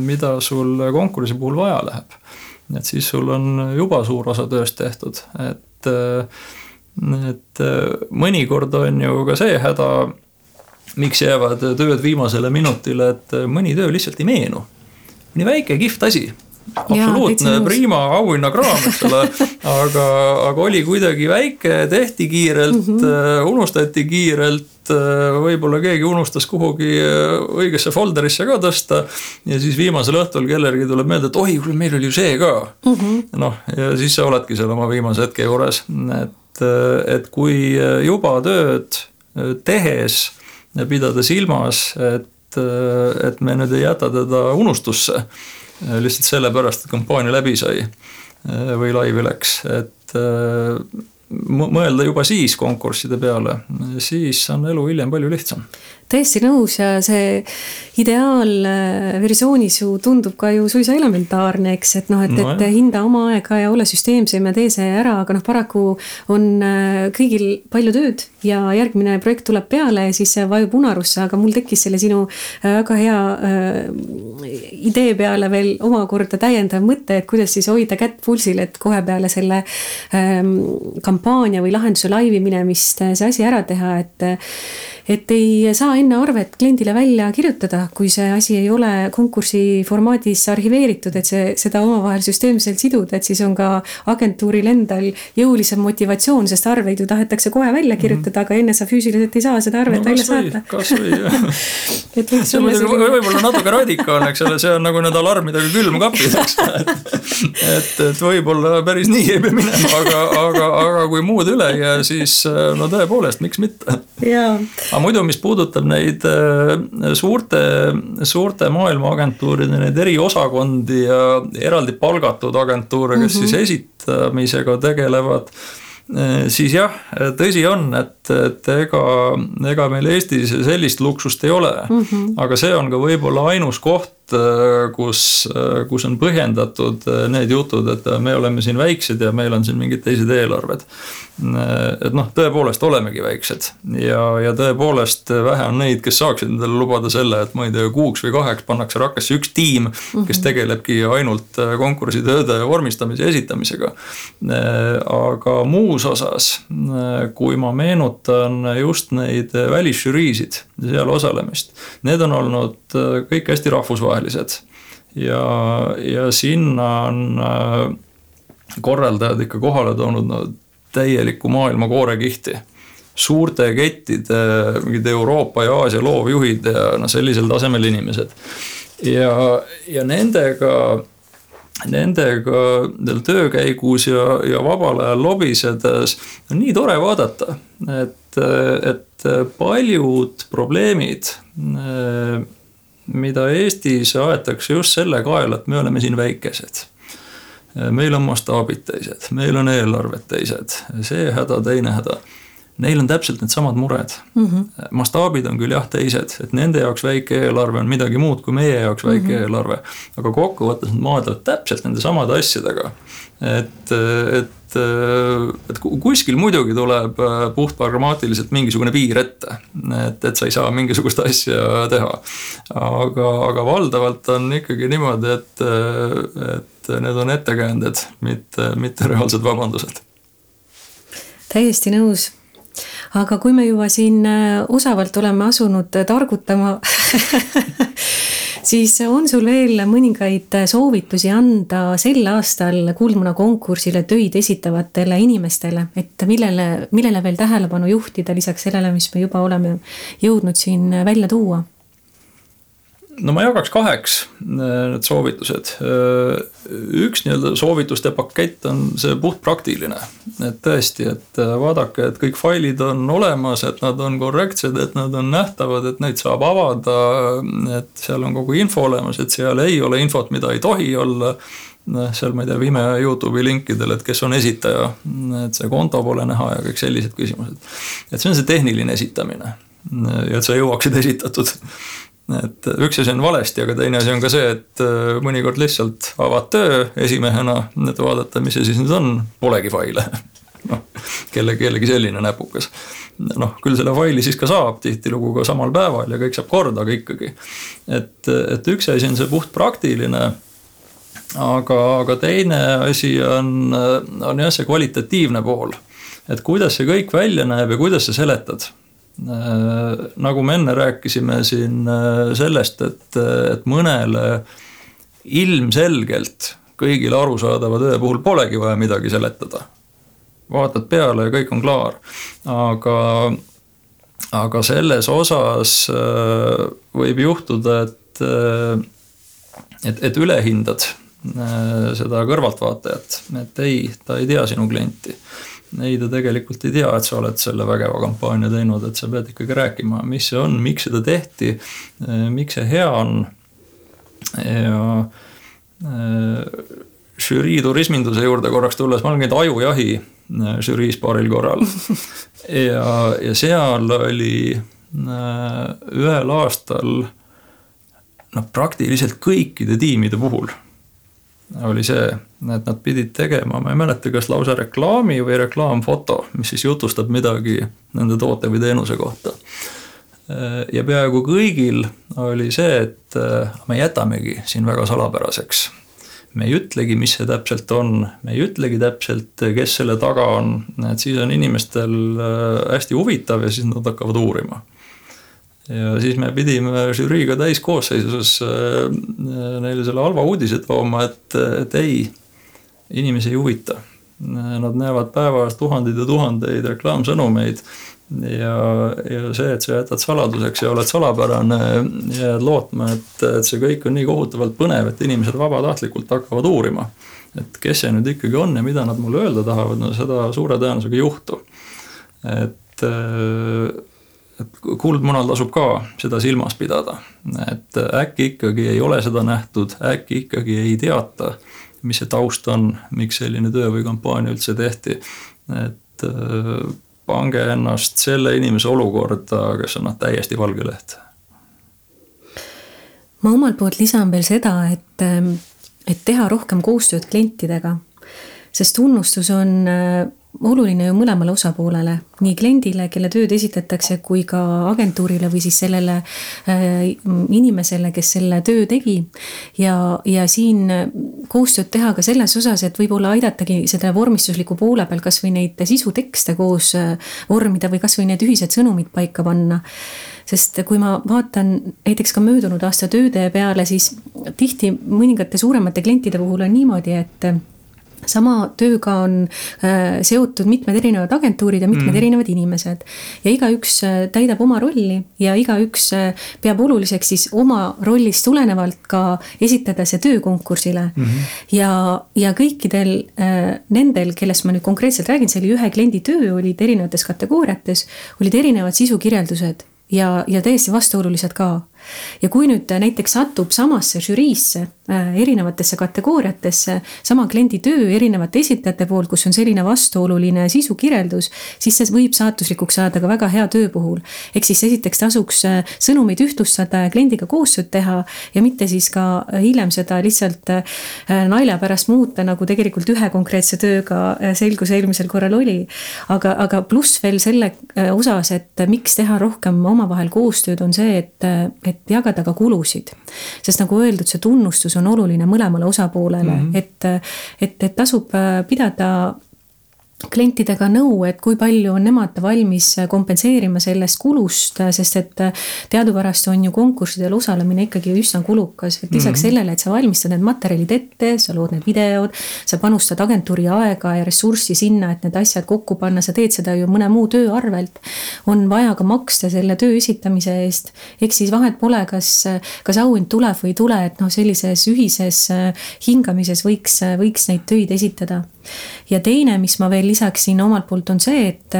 mida sul konkursi puhul vaja läheb. et siis sul on juba suur osa tööst tehtud, et, äh, et äh, mõnikord on ju ka see häda, miks jäävad tööd viimasele minutile, et mõni töö lihtsalt ei meenu. mõni väike kihvt asi absoluutne prima auhinnakraam, eks ole. aga, aga oli kuidagi väike, tehti kiirelt mm, -hmm. unustati kiirelt võib-olla keegi unustas kuhugi äh, õigesse folder'isse ka tõsta. ja siis viimasel õhtul kellelgi tuleb meelde, et oi, kuule meil oli ju see ka mm -hmm.. noh, ja siis sa oledki seal oma viimase hetke juures, et, äh, et kui juba tööd tehes pidada silmas, et, et me nüüd ei jäta teda unustusse Äh, lihtsalt sellepärast, et kampaania läbi sai äh, või laivi läks, et äh, mõelda juba siis konkursside peale, siis on elu hiljem palju lihtsam täiesti nõus ja see ideaalversioonis ju tundub ka ju suisa elementaarne, eks, et noh, et no,, et hinda oma aega ja ole süsteemsem ja tee see ära, aga noh, paraku on äh, kõigil palju tööd ja järgmine projekt tuleb peale ja siis see vajub unarusse, aga mul tekkis selle sinu äh, väga hea äh, idee peale veel omakorda täiendav mõte, et kuidas siis hoida kätt pulsil, et kohe peale selle ähm, kampaania või lahenduse laivi minemist see asi ära teha, et et ei saa enne arvet kliendile välja kirjutada, kui see asi ei ole konkursi formaadis arhiveeritud, et see, seda omavahel süsteemselt siduda, et siis on ka agentuuril endal jõulisem motivatsioon, sest arveid ju tahetakse kohe välja mhm. kirjutada mm, -hmm. aga enne sa füüsiliselt ei saa seda arvet no, välja saata. kasvõi jah et võiks olla selline. võib-olla natuke radikaalne, eks ole, see on nagu need alarmidega külmkapid, eks et, et võib-olla päris nii ei pea minema, aga, aga, aga kui muud üle ei jää, siis no tõepoolest, miks mitte. aga muidu, mis puudutab neid äh, suurte, suurte maailmaagentuuride neid eriosakondi ja eraldi palgatud agentuure, kes mm -hmm. siis esitamisega tegelevad äh, siis jah, tõsi on, et, et ega, ega meil Eestis sellist luksust ei ole mm. -hmm. aga see on ka võib-olla ainus koht, kus, äh, kus on põhjendatud äh, need jutud, et me oleme siin väiksed ja meil on siin mingid teised eelarved. et noh, tõepoolest olemegi väiksed ja, ja tõepoolest vähe on neid, kes saaksid endale lubada selle, et ma ei tea, kuuks või kaheks pannakse rakkesse üks tiim, kes mhm. tegelebki ainult konkursitööde vormistamise ja esitamisega. aga muus osas, kui ma meenutan just neid välisžüriisid, seal osalemist, need on olnud kõik hästi rahvusvahelised rahvusvahelised. ja, ja sinna on äh, korraldajad ikka kohale toonud no täielikku maailma koorekihti suurte kettide mingid Euroopa ja Aasia loovjuhid ja noh, sellisel tasemel inimesed. ja, ja nendega, nendega töö käigus ja, ja vabal ajal lobisedes on nii tore vaadata, et, et paljud probleemid mida Eestis aetakse just selle kaela, et me oleme siin väikesed meil on mastaabid teised, meil on eelarved teised, see häda, teine häda. Neil on täpselt needsamad mured mm. -hmm. mastaabid on küll jah teised, et nende jaoks väike eelarve on midagi muud kui meie jaoks väike mm -hmm. eelarve. aga kokkuvõttes nad maadlevad täpselt nende samade asjadega. et, et et kuskil muidugi tuleb puht pragmaatiliselt mingisugune piir ette. et, et sa ei saa mingisugust asja teha. aga, aga valdavalt on ikkagi niimoodi, et, et need on ettekäänded, mitte, mitte reaalsed vabandused. täiesti nõus aga kui me juba siin äh, osavalt oleme asunud targutama siis on sul veel mõningaid soovitusi anda sel aastal Kuldmuna konkursile töid esitavatele inimestele, et millele, millele veel tähelepanu juhtida lisaks sellele, mis me juba oleme jõudnud siin välja tuua? No ma jagaks kaheks äh, need soovitused. Äh, üks nii-öelda soovituste pakett on see puhtpraktiline. et tõesti, et äh, vaadake, et kõik failid on olemas, et nad on korrektsed, et nad on nähtavad, et neid saab avada. et seal on kogu info olemas, et seal ei ole infot, mida ei tohi olla noh, seal ma ei tea, Vime Youtube'i linkidel, et kes on esitaja, et see konto pole näha ja kõik sellised küsimused. et see on see tehniline esitamine ja et sa jõuaksid esitatud et üks asi on valesti, aga teine asi on ka see, et äh, mõnikord lihtsalt avad töö esimehena, et vaadata, mis see siis nüüd on, polegi faile. noh, kelle, kellegi selline näpukas. noh, küll selle faili siis ka saab tihtilugu ka samal päeval ja kõik saab korda, aga ikkagi. et, et üks asi on see puht praktiline aga, aga teine asi on, on jah, see kvalitatiivne pool. et kuidas see kõik välja näeb ja kuidas sa seletad nagu me enne rääkisime siin äh, sellest, et, et mõnele ilmselgelt kõigile arusaadava töö puhul polegi vaja midagi seletada. vaatad peale ja kõik on klaar, aga, aga selles osas äh, võib juhtuda, et, et, et ülehindad seda kõrvaltvaatajat, et ei, ta ei tea sinu klienti ei, ta tegelikult ei tea, et sa oled selle vägeva kampaania teinud, et sa pead ikkagi rääkima, mis see on, miks seda tehti, miks see hea on. ja äh, žürii turisminduse juurde korraks tulles, ma olen käinud ajujahi äh, žüriis paaril korral. ja, ja seal oli ühel aastal noh, praktiliselt kõikide tiimide puhul oli see, et nad pidid tegema, ma ei mäleta, kas lausa reklaami või reklaamfoto, mis siis jutustab midagi nende toote või teenuse kohta. ja peaaegu kõigil oli see, et me jätamegi siin väga salapäraseks. me ei ütlegi, mis see täpselt on, me ei ütlegi täpselt, kes selle taga on, et siis on inimestel hästi huvitav ja siis nad hakkavad uurima ja siis me pidime žüriiga täiskoosseisus äh, neile selle halva uudise tooma, et, et ei, inimesi ei huvita. Nad näevad päevas tuhandeid ja tuhandeid reklaamsõnumeid ja, ja see, et sa jätad saladuseks ja oled salapärane, jääd lootma, et, et see kõik on nii kohutavalt põnev, et inimesed vabatahtlikult hakkavad uurima. et kes see nüüd ikkagi on ja mida nad mulle öelda tahavad, no seda suure tõenäosusega ei juhtu. et et kuldmunal tasub ka seda silmas pidada, et äkki ikkagi ei ole seda nähtud, äkki ikkagi ei teata, mis see taust on, miks selline töö või kampaania üldse tehti. et äh, pange ennast selle inimese olukorda, kes on noh, täiesti valge leht. ma omalt poolt lisan veel seda, et, ähm, et teha rohkem koostööd klientidega, sest tunnustus on äh, oluline ju mõlemale osapoolele, nii kliendile, kelle tööd esitatakse, kui ka agentuurile või siis sellele äh, inimesele, kes selle töö tegi. ja, ja siin koostööd teha ka selles osas, et võib-olla aidatagi selle vormistusliku poole peal kasvõi neid sisutekste koos äh, vormida või kasvõi need ühised sõnumid paika panna sest kui ma vaatan näiteks ka möödunud aasta tööde peale, siis tihti mõningate suuremate klientide puhul on niimoodi, et sama tööga on äh, seotud mitmed erinevad agentuurid ja mitmed mm. erinevad inimesed. ja igaüks äh, täidab oma rolli ja igaüks äh, peab oluliseks siis oma rollist tulenevalt ka esitada see töö konkursile mm. -hmm. ja, ja kõikidel nendel, kellest ma nüüd konkreetselt räägin, see oli ühe kliendi töö, olid erinevates kategooriates, olid erinevad sisukirjeldused ja, ja täiesti vastuolulised ka ja kui nüüd näiteks satub samasse žüriisse äh, erinevatesse kategooriatesse sama kliendi töö erinevate esitajate poolt, kus on selline vastuoluline sisukirjeldus, siis see võib saatuslikuks saada ka väga hea töö puhul. ehk siis esiteks tasuks äh, sõnumeid ühtlustada ja kliendiga koostööd teha ja mitte siis ka hiljem seda lihtsalt nalja pärast muuta, nagu tegelikult ühe konkreetse tööga selgus eelmisel korral oli. aga, aga pluss veel selle osas, et miks teha rohkem omavahel koostööd, on see, et, et jagada ka kulusid. sest nagu öeldud, see tunnustus on oluline mõlemale osapoolele mm, -hmm. et, et, et tasub pidada klientidega nõu, et kui palju on nemad valmis kompenseerima sellest kulust, sest et teadupärast on ju konkurssidel osalemine ikkagi üsna kulukas, et lisaks mm -hmm. sellele, et sa valmistad need materjalid ette, sa lood need videod, sa panustad agentuuri aega ja ressurssi sinna, et need asjad kokku panna, sa teed seda ju mõne muu töö arvelt. on vaja ka maksta selle töö esitamise eest, ehk siis vahet pole, kas, kas auhind tuleb või ei tule, et noh, sellises ühises hingamises võiks, võiks neid töid esitada ja teine, mis ma veel lisaksin omalt poolt, on see, et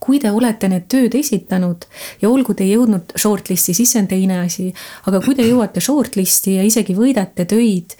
kui te olete need tööd esitanud ja olgu te jõudnud shortlist'i, siis see on teine asi. aga kui te jõuate shortlist'i ja isegi võidate töid,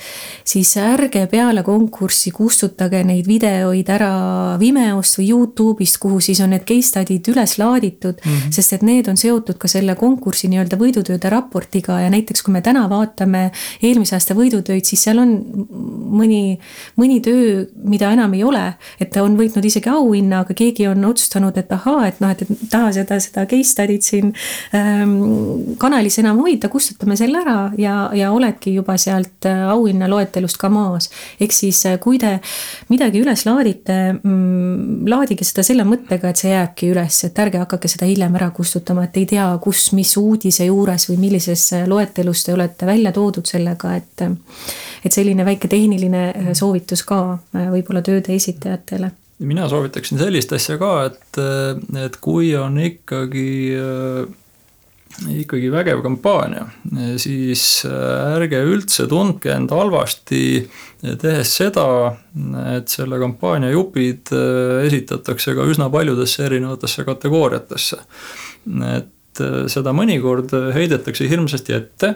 siis ärge peale konkurssi kustutage neid videoid ära Vimeost või Youtube'ist, kuhu siis on need case study'd üles laaditud mm. -hmm. sest et need on seotud ka selle konkursi nii-öelda võidutööde raportiga ja näiteks kui me täna vaatame eelmise aasta võidutöid, siis seal on mõni, mõni töö, mida enam ei ole. et ta on võitnud isegi auhinna, aga keegi on otsustanud, et ahah ahaa, et noh, et ei taha seda, seda case study't siin ähm, kanalis enam hoida, kustutame selle ära ja, ja oledki juba sealt äh, auhinna loetelust ka maas. ehk siis, äh, kui te midagi üles laadite mm,, laadige seda selle mõttega, et see jääbki üles, et ärge hakake seda hiljem ära kustutama, et ei tea, kus, mis uudise juures või millises äh, loetelus te olete välja toodud sellega, et et selline väike tehniline soovitus ka võib-olla tööde esitajatele mina soovitaksin sellist asja ka, et, et kui on ikkagi ikkagi vägev kampaania, siis ärge üldse tundke end halvasti, tehes seda, et selle kampaania jupid esitatakse ka üsna paljudesse erinevatesse kategooriatesse. et seda mõnikord heidetakse hirmsasti ette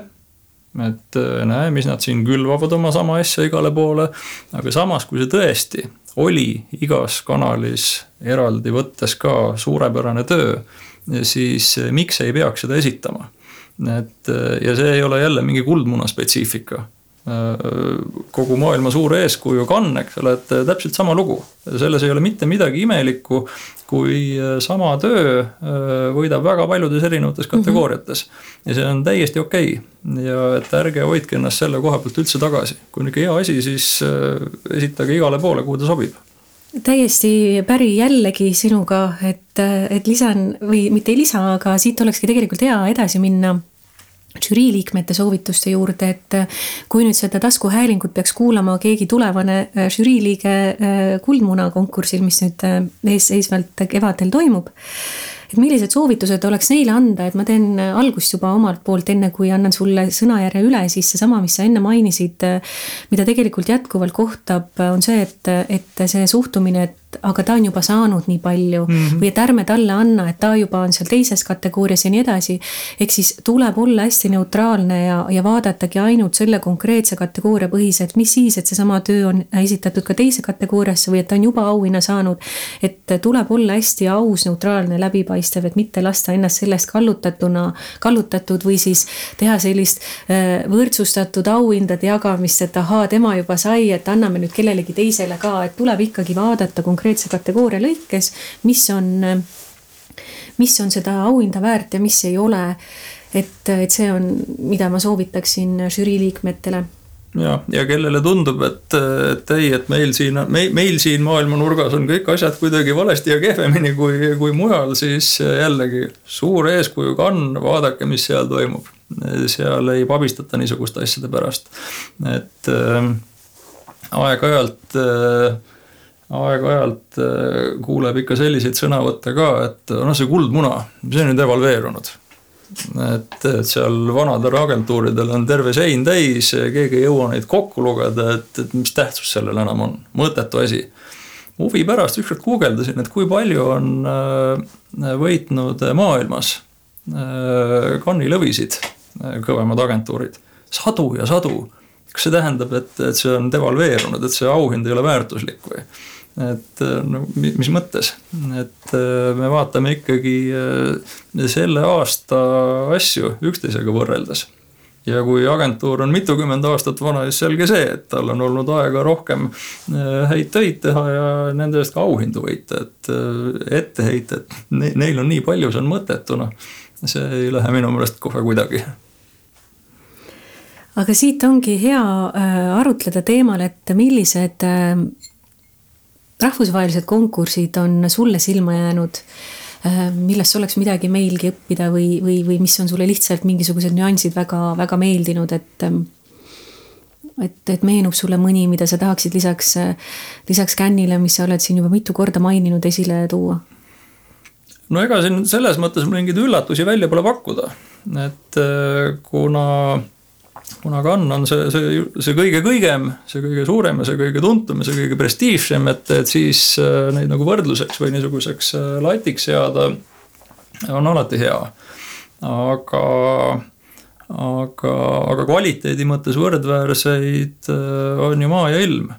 et näe, mis nad siin külvavad oma sama asja igale poole, aga samas, kui see tõesti oli igas kanalis eraldi võttes ka suurepärane töö, siis miks ei peaks seda esitama? et ja see ei ole jälle mingi kuldmuna spetsiifika kogu maailma suur eeskuju kann, eks ole, et täpselt sama lugu. selles ei ole mitte midagi imelikku, kui sama töö võidab väga paljudes erinevates mhm. kategooriates. ja see on täiesti okei okay. ja et ärge hoidke ennast selle koha pealt üldse tagasi. kui on ikka hea asi, siis esitage igale poole, kuhu ta sobib täiesti päri jällegi sinuga, et, et lisan või mitte ei lisa, aga siit olekski tegelikult hea edasi minna žürii liikmete soovituste juurde, et kui nüüd seda taskuhäälingut peaks kuulama keegi tulevane äh, žürii liige äh, Kuldmuna konkursil, mis nüüd äh, eesseisvalt kevadel toimub. et millised soovitused oleks neile anda, et ma teen algust juba omalt poolt, enne kui annan sulle sõnajärje üle, siis seesama, mis sa enne mainisid, mida tegelikult jätkuvalt kohtab, on see, et, et see suhtumine, et aga ta on juba saanud nii palju mm -hmm. või et ärme talle anna, et ta juba on seal teises kategoorias ja nii edasi. ehk siis tuleb olla hästi neutraalne ja, ja vaadatagi ainult selle konkreetse kategooria põhiselt, mis siis, et seesama töö on esitatud ka teise kategooriasse või et ta on juba auhinna saanud. et tuleb olla hästi aus, neutraalne, läbipaistev, et mitte lasta ennast sellest kallutatuna, kallutatud või siis teha sellist äh, võrdsustatud auhindade jagamist, et ahaa, tema juba sai, et anname nüüd kellelegi teisele ka, et tuleb ikkagi vaadata konkreetselt konkreetse kategooria lõikes, mis on, mis on seda auhinda väärt ja mis ei ole. et, et see on, mida ma soovitaksin žürii liikmetele ja, ja kellele tundub, et, et ei, et meil siin, meil, siin maailmanurgas on kõik asjad kuidagi valesti ja kehvemini kui, kui mujal, siis jällegi suur eeskuju kann, vaadake, mis seal toimub. seal ei pabistata niisuguste asjade pärast, et äh, aeg-ajalt äh, aeg-ajalt äh, kuuleb ikka selliseid sõnavõtte ka, et noh, see kuldmuna, see on nüüd evalveerunud. et, et seal vanadel agentuuridel on terve sein täis, keegi ei jõua neid kokku lugeda, et, et mis tähtsus sellel enam on, mõttetu asi. huvi pärast ükskord guugeldasin, et kui palju on äh, võitnud maailmas kannilõvisid, kõvemad agentuurid, sadu ja sadu. kas see tähendab, et, et see on devalveerunud, et see auhind ei ole väärtuslik või? Et no mis mõttes, et me vaatame ikkagi selle aasta asju üksteisega võrreldes. Ja kui agentuur on mitukümmend aastat vana, siis selge see, et tal on olnud aega rohkem äh, häid töid teha ja nende eest ka auhindu võita, et äh, etteheited, neil on nii palju, see on mõttetu, noh. see ei lähe minu meelest kohe kuidagi. Aga siit ongi hea äh, arutleda teemal, et millised rahvusvahelised konkursid on sulle silma jäänud Äh, millest oleks midagi meilgi õppida või, või, või mis on sulle lihtsalt mingisugused nüansid väga, väga meeldinud, et ähm, et, et meenub sulle mõni, mida sa tahaksid lisaks, lisaks Canile, mis sa oled siin juba mitu korda maininud, esile tuua? no ega siin selles mõttes mingeid üllatusi välja pole pakkuda, et äh, kuna kuna Cannes on see, see, see kõige kõigem, see kõige suurem ja see kõige tuntum ja see kõige prestiižsem, et, et siis äh, neid nagu võrdluseks või niisuguseks äh, latiks seada on alati hea. aga, aga, aga kvaliteedi mõttes võrdväärseid äh, on ju maa ja ilm.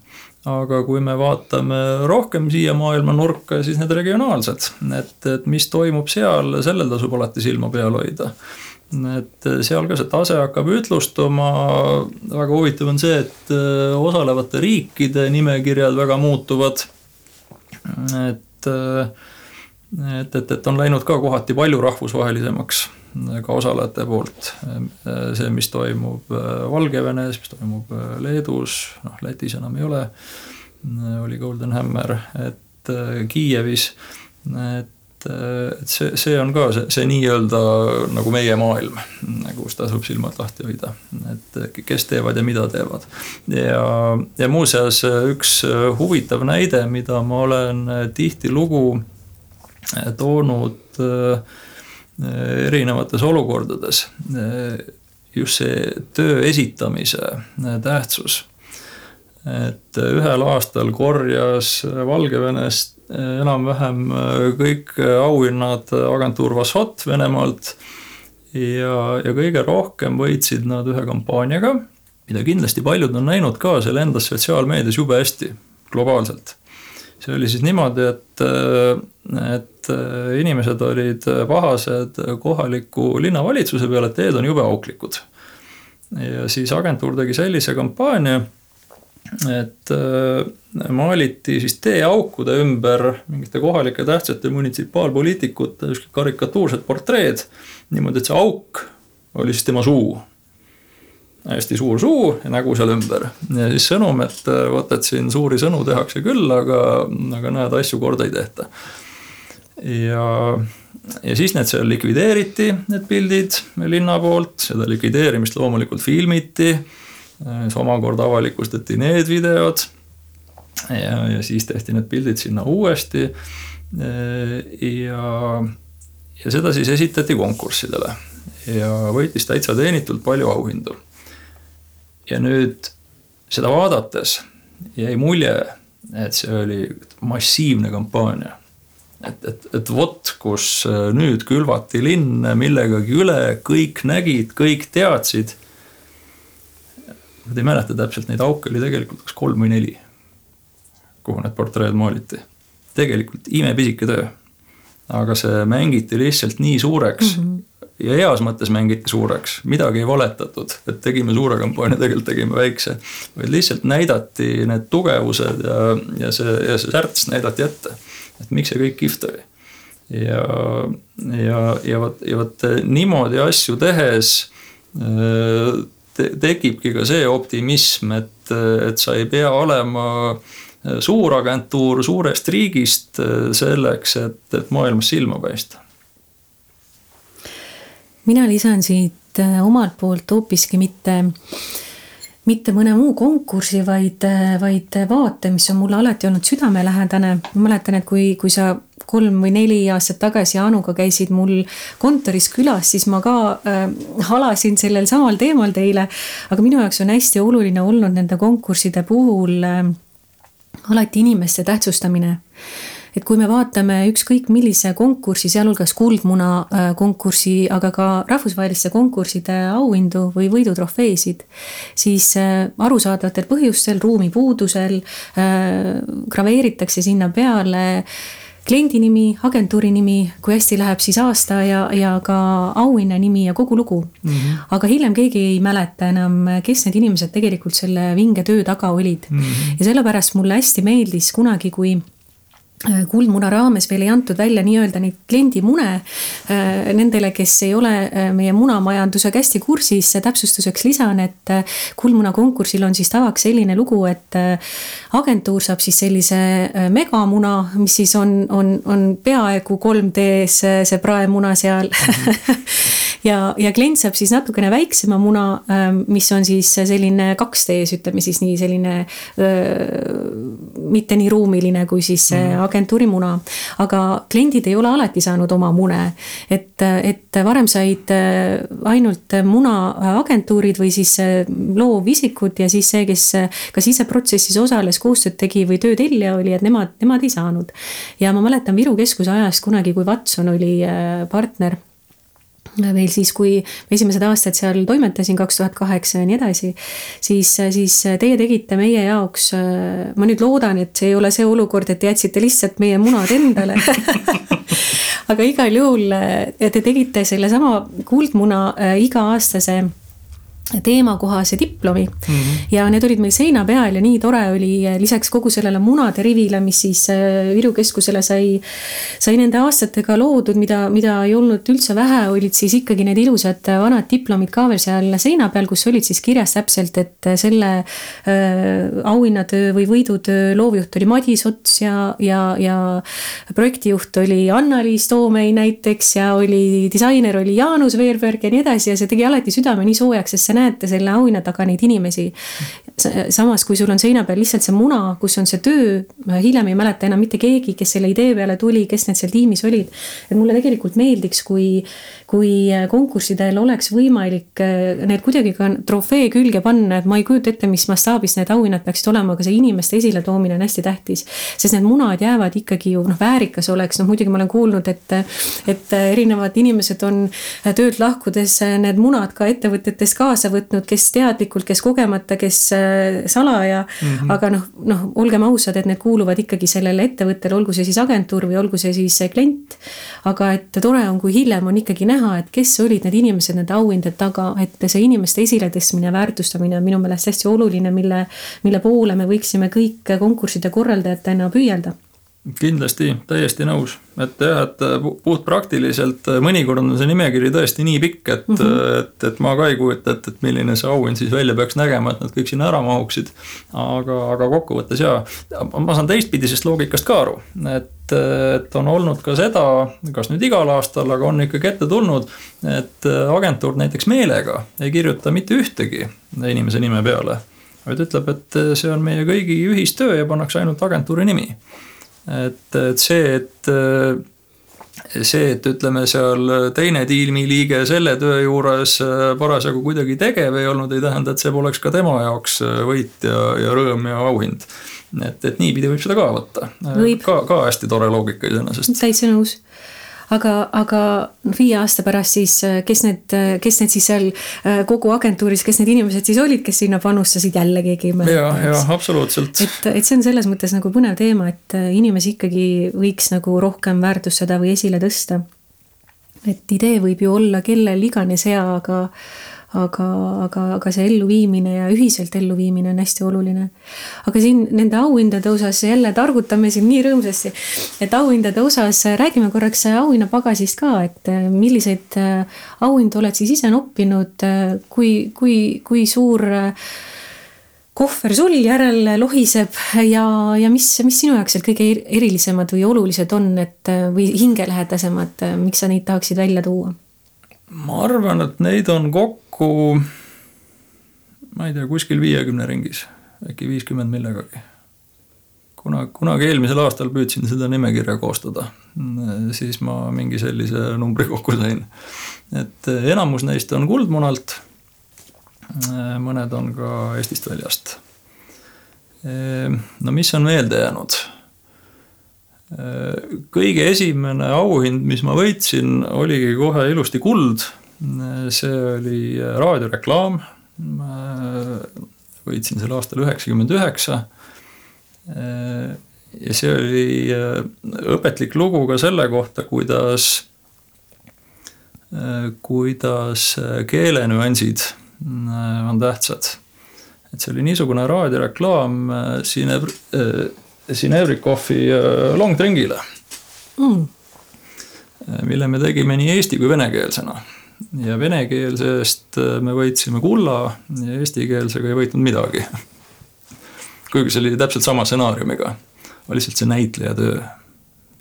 Aga kui me vaatame rohkem siia maailma nurka, siis need regionaalsed, et, et mis toimub seal, sellel tasub alati silma peal hoida et äh, seal ka see tase hakkab ütlustuma, väga huvitav on see, et äh, osalevate riikide nimekirjad väga muutuvad. et, äh, et, et, et on läinud ka kohati palju rahvusvahelisemaks ka osalejate poolt. see, mis toimub Valgevenes, mis toimub Leedus, noh Lätis enam ei ole, oli Golden Hammer, et Kiievis, et et, et see, see on ka see, see nii-öelda nagu meie maailm, kus tasub silmad lahti hoida, et kes teevad ja mida teevad. ja, ja muuseas üks huvitav näide, mida ma olen tihtilugu toonud erinevates olukordades, just see töö esitamise tähtsus et ühel aastal korjas Valgevenest enam-vähem äh, kõik auhinnad agentuur Vassot Venemaalt. ja, ja kõige rohkem võitsid nad ühe kampaaniaga, mida kindlasti paljud on näinud ka seal endas sotsiaalmeedias jube hästi, globaalselt. see oli siis niimoodi, et, äh, et inimesed olid pahased kohaliku linnavalitsuse peale, et teed on jube auklikud. ja siis agentuur tegi sellise kampaania et äh, maaliti siis teeaukude ümber mingite kohalike tähtsate munitsipaalpoliitikute karikatuursed portreed. niimoodi, et see auk oli siis tema suu. hästi suur suu ja nägu seal ümber ja siis sõnum, et äh, vot, et siin suuri sõnu tehakse küll, aga, aga näed, asju korda ei tehta. ja, ja siis need seal likvideeriti, need pildid linna poolt, seda likvideerimist loomulikult filmiti siis omakorda avalikustati need videod. ja, ja siis tehti need pildid sinna uuesti. ja, ja seda siis esitati konkurssidele ja võitis täitsa teenitult palju auhindu. ja nüüd seda vaadates jäi mulje, et see oli massiivne kampaania et, et, et vot, kus nüüd külvati linn millegagi üle, kõik nägid, kõik teadsid Nad ei mäleta täpselt, neid auke oli tegelikult kas kolm või neli, kuhu need portreed maaliti. tegelikult imepisike töö. aga see mängiti lihtsalt nii suureks mm. -hmm ja heas mõttes mängiti suureks, midagi ei valetatud, et tegime suure kampaania, tegelikult tegime väikse. vaid lihtsalt näidati need tugevused ja, ja see, ja see särts näidati ette. et miks see kõik kihvt oli. ja, ja, ja vot, ja vot niimoodi asju tehes äh, tekibki ka see optimism, et, et sa ei pea olema suur agentuur suurest riigist selleks, et, et maailmas silma paista. mina lisan siit äh, omalt poolt hoopiski mitte, mitte mõne muu konkursi, vaid, vaid vaate, mis on mulle alati olnud südamelähedane. ma mäletan, et kui, kui sa kolm või neli aastat tagasi Anuga käisid mul kontoris külas, siis ma ka äh, halasin sellel samal teemal teile. aga minu jaoks on hästi oluline olnud nende konkursside puhul äh, alati inimeste tähtsustamine. et kui me vaatame ükskõik millise konkursi, sealhulgas Kuldmuna äh, konkursi, aga ka rahvusvaheliste konkursside auhindu või võidutrofeesid, siis äh, arusaadavatel põhjustel, ruumipuudusel graveeritakse sinna peale kliendi nimi, agentuuri nimi, kui hästi läheb, siis aasta ja, ja ka auhinna nimi ja kogu lugu mm. -hmm. aga hiljem keegi ei mäleta enam, kes need inimesed tegelikult selle vinge töö taga olid mm. -hmm. ja sellepärast mulle hästi meeldis kunagi, kui kuldmuna raames veel ei antud välja nii-öelda neid kliendimune. Äh, nendele, kes ei ole äh, meie munamajandusega hästi kursis, täpsustuseks lisan, et kuldmuna konkursil on siis tavaks selline lugu, et agentuur saab siis sellise megamuna, mis siis on, on, on peaaegu 3D-s see praemuna seal ja, ja klient saab siis natukene väiksema muna, mis on siis selline 2D-s, ütleme siis nii selline mitte nii ruumiline kui siis see mm agentuuri muna. aga kliendid ei ole alati saanud oma mune. et, et varem said äh, ainult munaagentuurid või siis äh, loovisikud ja siis see, kes kas ise protsessis osales, koostööd tegi või töötellija oli, et nemad, nemad ei saanud. ja ma mäletan Viru keskuse ajast kunagi, kui Watson oli äh, partner veel siis, kui esimesed aastad seal toimetasin, kaks tuhat kaheksa ja nii edasi, siis, siis teie tegite meie jaoks, ma nüüd loodan, et see ei ole see olukord, et te jätsite lihtsalt meie munad endale. Aga igal juhul te tegite sellesama kuldmuna äh, iga-aastase teemakohase diplomi mm. -hmm. ja need olid meil seina peal ja nii tore oli lisaks kogu sellele munade rivile, mis siis äh, Viru keskusele sai, sai nende aastatega loodud, mida, mida ei olnud üldse vähe, olid siis ikkagi need ilusad vanad diplomid ka veel seal seina peal, kus olid siis kirjas täpselt, et selle äh, auhinnatöö või võidutöö loovjuht oli Madis Ots ja, ja, ja projektijuht oli Anna-Liis Toomei näiteks ja oli disainer oli Jaanus Veerberg ja nii edasi ja see tegi alati südame nii soojaks, sest see näete selle auhinna taga neid inimesi. samas, kui sul on seina peal lihtsalt see muna, kus on see töö, hiljem ei mäleta enam mitte keegi, kes selle idee peale tuli, kes need seal tiimis olid. et mulle tegelikult meeldiks, kui, kui konkurssidel oleks võimalik eh, need kuidagi ka trofee külge panna, et ma ei kujuta ette, mis mastaabis need auhinnad peaksid olema, aga see inimeste esiletoomine on hästi tähtis. sest need munad jäävad ikkagi ju noh, väärikas oleks, noh muidugi ma olen kuulnud, et, et erinevad inimesed on töölt lahkudes need munad ka ettevõtetes kaasa võtnud, kes teadlikult, kes kogemata, kes äh, salaja mm. -hmm. aga noh, noh, olgem ausad, et need kuuluvad ikkagi sellele ettevõttele, olgu see siis agentuur või olgu see siis klient. aga et tore on, kui hiljem on ikkagi näha, et kes olid need inimesed nende auhindade taga, et see inimeste esiletõstmine ja väärtustamine on minu meelest hästi oluline, mille, mille poole me võiksime kõik konkursside korraldajatena püüelda kindlasti, täiesti nõus, et jah, et puhtpraktiliselt mõnikord on see nimekiri tõesti nii pikk, et mm, -hmm. et, et ma ka ei kujuta ette, et milline see auhind siis välja peaks nägema, et nad kõik sinna ära mahuksid. aga, aga kokkuvõttes jaa, ma saan teistpidisest loogikast ka aru, et, et on olnud ka seda, kas nüüd igal aastal, aga on ikkagi ette tulnud, et agentuur näiteks meelega ei kirjuta mitte ühtegi inimese nime peale, vaid ütleb, et see on meie kõigi ühistöö ja pannakse ainult agentuuri nimi et, et see, et see, et ütleme seal teine tiimiliige selle töö juures parasjagu kuidagi tegev ei olnud, ei tähenda, et see poleks ka tema jaoks võit ja, ja rõõm ja auhind. et, et niipidi võib seda ka võtta. ka, ka hästi tore loogika iseenesest. täitsa nõus aga, aga viie aasta pärast siis, äh, kes need, äh, kes need siis seal äh, kogu agentuuris, kes need inimesed siis olid, kes sinna panustasid, jälle keegi ei mäleta. ja, ja absoluutselt. et, et see on selles mõttes nagu põnev teema, et inimesi ikkagi võiks nagu rohkem väärtustada või esile tõsta. et idee võib ju olla kellel iganes hea, aga aga, aga, aga see elluviimine ja ühiselt elluviimine on hästi oluline. aga siin nende auhindade osas jälle targutame siin nii rõõmsasti, et auhindade osas räägime korraks auhinnapagasist ka, et äh, milliseid äh, auhindu oled siis ise noppinud, äh, kui, kui, kui suur kohver sul järel lohiseb ja, ja mis, mis sinu jaoks seal kõige erilisemad või olulised on, et või hingelähedasemad, miks sa neid tahaksid välja tuua? ma arvan, et neid on kokku, ma ei tea, kuskil viiekümne ringis, äkki viiskümmend millegagi. kuna, kunagi eelmisel aastal püüdsin seda nimekirja koostada, siis ma mingi sellise numbri kokku sain. et enamus neist on Kuldmunalt, mõned on ka Eestist väljast. no mis on meelde jäänud? kõige esimene auhind, mis ma võitsin, oligi kohe ilusti kuld. See oli raadioreklaam. võitsin selle aastal üheksakümmend üheksa. ja see oli õpetlik lugu ka selle kohta, kuidas, kuidas keelenüansid on tähtsad. et see oli niisugune raadioreklaam siin Sinevrikovi äh, long drink'ile mm.. mille me tegime nii eesti kui venekeelsena. Ja venekeelsest äh, me võitsime kulla ja eestikeelsega ei võitnud midagi. kuigi see oli täpselt sama stsenaariumiga, lihtsalt see näitleja töö,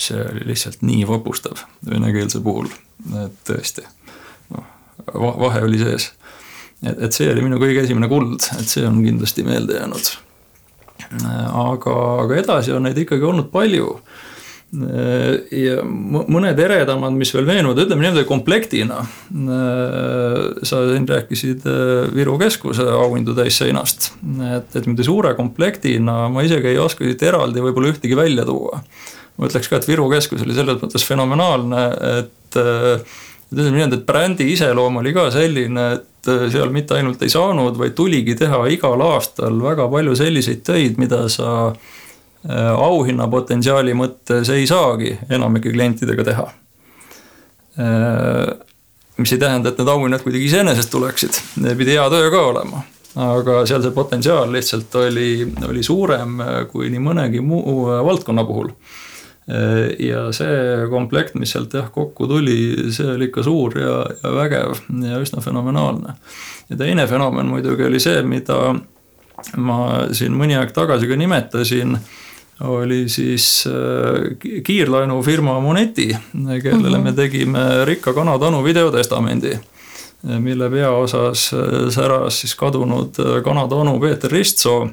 see oli lihtsalt nii vapustav venekeelse puhul, et tõesti, noh, vahe oli sees. et, et see oli minu kõige esimene kuld, et see on kindlasti meelde jäänud aga, aga edasi on neid ikkagi olnud palju ja mõned eredamad, mis veel meenuvad, ütleme niimoodi komplektina. sa siin rääkisid äh, Viru Keskuse auhindu täisseinast, et, et niimoodi suure komplektina ma isegi ei oska siit eraldi võib-olla ühtegi välja tuua. ma ütleks ka, et Viru Keskus oli selles mõttes fenomenaalne, et äh, ütleme niimoodi, et brändi iseloom oli ka selline, et äh, seal mitte ainult ei saanud, vaid tuligi teha igal aastal väga palju selliseid töid, mida sa äh, auhinna potentsiaali mõttes ei saagi enamike klientidega teha. Äh, mis ei tähenda, et need auhinnad kuidagi iseenesest tuleksid, pidi hea töö ka olema aga seal see potentsiaal lihtsalt oli, oli suurem kui nii mõnegi muu valdkonna puhul Äh, ja see komplekt, mis sealt jah kokku tuli, see oli ikka suur ja, ja vägev ja üsna fenomenaalne. ja teine fenomen muidugi oli see, mida ma siin mõni aeg tagasi ka nimetasin oli siis äh, kiirlaenufirma Moneti, kellele -hmm. me tegime Rikka kana tanu videotestamendi, mille peaosas äh, säras siis kadunud kanatanu Peeter Ristsoo.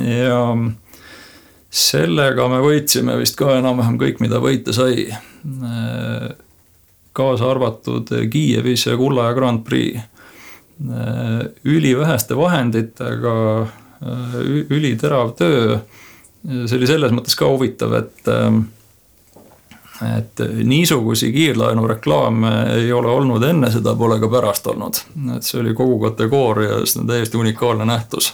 ja sellega me võitsime vist ka enam-vähem kõik, mida võita sai. kaasa arvatud Kiievis ja Kulla ja Grand Prix. üliväheste vahenditega, üliterav töö. See oli selles mõttes ka huvitav, et et niisugusi kiirlaenureklaame ei ole olnud enne, seda pole ka pärast olnud. et see oli kogu kategoorias täiesti unikaalne nähtus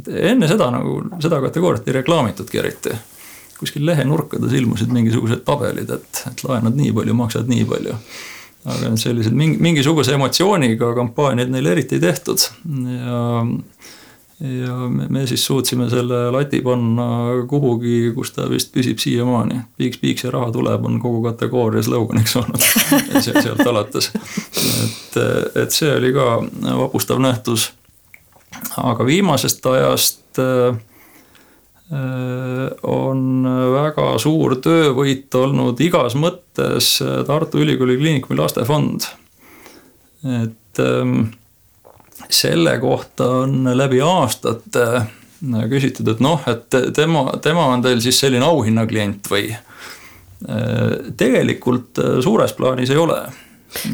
et enne seda nagu, seda kategooriat ei reklaamitudki eriti. kuskil lehenurkades ilmusid mingisugused tabelid, et, et laenad nii palju, maksad nii palju. aga sellised mingi, mingisuguse emotsiooniga kampaaniaid neil eriti ei tehtud ja ja me, me siis suutsime selle lati panna kuhugi, kus ta vist püsib siiamaani. piiks, piiks ja raha tuleb, on kogu kategooria sloganiks olnud sealt alates. et, et see oli ka vapustav nähtus aga viimasest ajast äh, on väga suur töövõit olnud igas mõttes Tartu Ülikooli Kliinikumi lastefond. et ähm, selle kohta on läbi aastate äh, küsitud, et noh, et tema, tema on teil siis selline auhinnaklient või? tegelikult suures plaanis ei ole.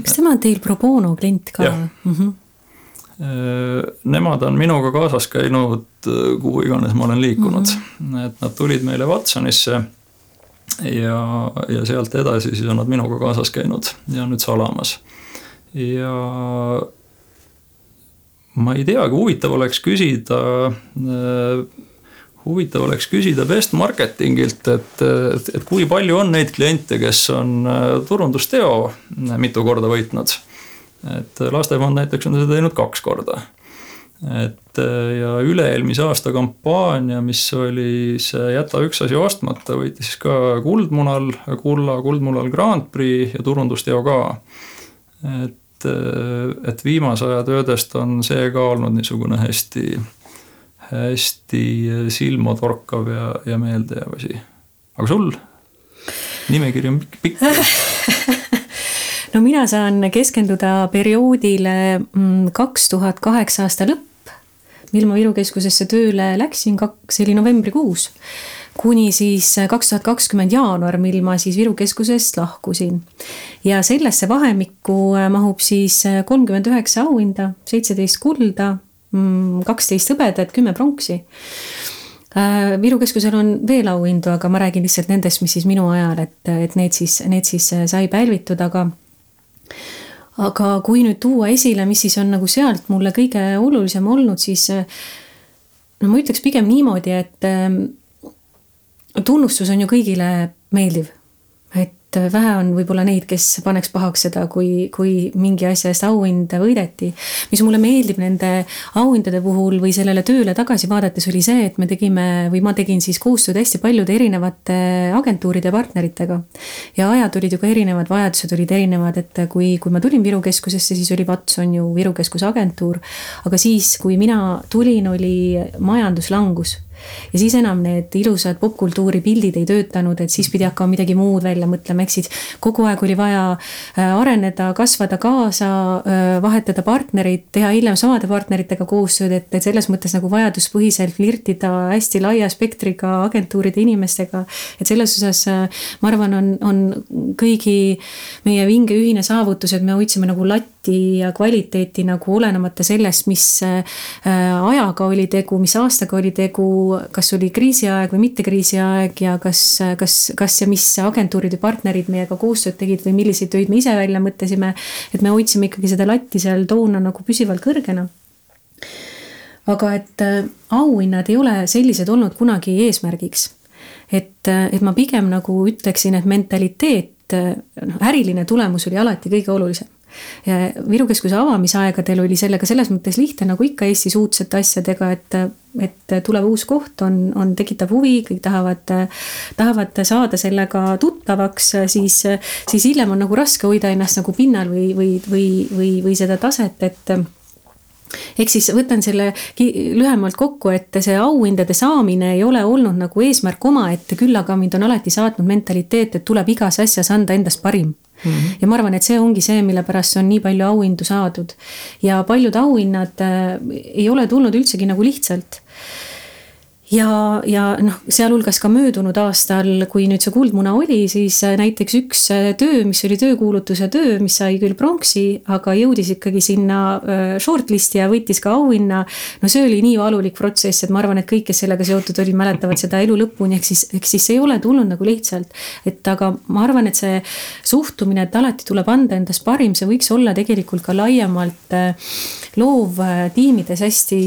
kas tema on teil pro bono klient ka? Mm -hmm Äh, nemad on minuga kaasas käinud, äh, kuhu iganes ma olen liikunud mm, -hmm. et nad tulid meile Watsonisse. ja, ja sealt edasi siis on nad minuga kaasas käinud ja nüüd salamas. ja ma ei teagi, huvitav oleks küsida äh, huvitav oleks küsida best marketingilt, et, et, et kui palju on neid kliente, kes on turundusteo mitu korda võitnud et lastefond näiteks on seda teinud kaks korda. et ja üle-eelmise aasta kampaania, mis oli see Jäta üks asi ostmata, võitis ka Kuldmunal, kulla Kuldmunal Grand Prix ja turundusteo ka. et, et viimase aja töödest on see ka olnud niisugune hästi, hästi silmatorkav ja, ja meeldejääv asi. aga sul? nimekiri on pikk no mina saan keskenduda perioodile mm, kaks tuhat kaheksa aasta lõpp, mil ma Viru Keskusesse tööle läksin, see oli novembrikuus kuni siis kaks tuhat kakskümmend jaanuar, mil ma siis Viru Keskusest lahkusin. ja sellesse vahemikku mahub siis kolmkümmend üheksa auhinda, seitseteist kulda, mm, kaksteist hõbedat, kümme pronksi Äh, Viru keskusel on veel auhindu, aga ma räägin lihtsalt nendest, mis siis minu ajal, et, et need siis, need siis äh, sai pälvitud, aga aga kui nüüd tuua esile, mis siis on nagu sealt mulle kõige olulisem olnud, siis äh, no ma ütleks pigem niimoodi, et tunnustus on ju kõigile meeldiv. et vähe on võib-olla neid, kes paneks pahaks seda, kui, kui mingi asja eest auhind võideti. mis mulle meeldib nende auhindade puhul või sellele tööle tagasi vaadates oli see, et me tegime või ma tegin siis koostööd hästi paljude erinevate agentuuride ja partneritega. ja ajad olid ju ka erinevad, vajadused olid erinevad, et kui, kui ma tulin Viru keskusesse, siis oli Watson ju Viru keskuse agentuur. aga siis, kui mina tulin, oli majanduslangus ja siis enam need ilusad popkultuuri pildid ei töötanud, et siis pidi hakkama midagi muud välja mõtlema, ehk siis kogu aeg oli vaja äh, areneda, kasvada kaasa, äh, vahetada partnereid, teha hiljem samade partneritega koostööd, et, et selles mõttes nagu vajaduspõhiselt flirtida hästi laia spektriga agentuuride inimestega. et selles osas äh, ma arvan, on, on kõigi meie vinge ühine saavutus, et me hoidsime nagu latti ja kvaliteeti nagu olenemata sellest, mis ajaga oli tegu, mis aastaga oli tegu kas oli kriisiaeg või mitte kriisiaeg ja kas, kas, kas ja mis agentuurid või partnerid meiega koostööd tegid või milliseid töid me ise välja mõtlesime. et me hoidsime ikkagi seda latti seal toona nagu püsivalt kõrgena. aga et äh, auhinnad ei ole sellised olnud kunagi eesmärgiks. et, äh, et ma pigem nagu ütleksin, et mentaliteet, äh, noh äriline tulemus oli alati kõige olulisem Viru keskuse avamisaegadel oli sellega selles mõttes lihtne, nagu ikka Eestis uudsete asjadega, et, et tuleb uus koht, on, on, tekitab huvi, kõik tahavad, tahavad saada sellega tuttavaks, siis, siis hiljem on nagu raske hoida ennast nagu pinnal või, või, või, või, või seda taset, et ehk siis võtan selle lühemalt kokku, et see auhindade saamine ei ole olnud nagu eesmärk omaette, küll aga mind on alati saatnud mentaliteet, et tuleb igas asjas anda endast parim Mm -hmm. ja ma arvan, et see ongi see, mille pärast on nii palju auhindu saadud. ja paljud auhinnad äh, ei ole tulnud üldsegi nagu lihtsalt ja, ja noh, sealhulgas ka möödunud aastal, kui nüüd see Kuldmuna oli, siis äh, näiteks üks äh, töö, mis oli töökuulutuse töö, mis sai küll pronksi, aga jõudis ikkagi sinna äh, shortlist'i ja võitis ka auhinna. no see oli nii valulik protsess, et ma arvan, et kõik, kes sellega seotud olid, mäletavad seda elu lõpuni, ehk siis, ehk siis see ei ole tulnud nagu lihtsalt. et aga ma arvan, et see suhtumine, et alati tuleb anda endast parim, see võiks olla tegelikult ka laiemalt loovtiimides hästi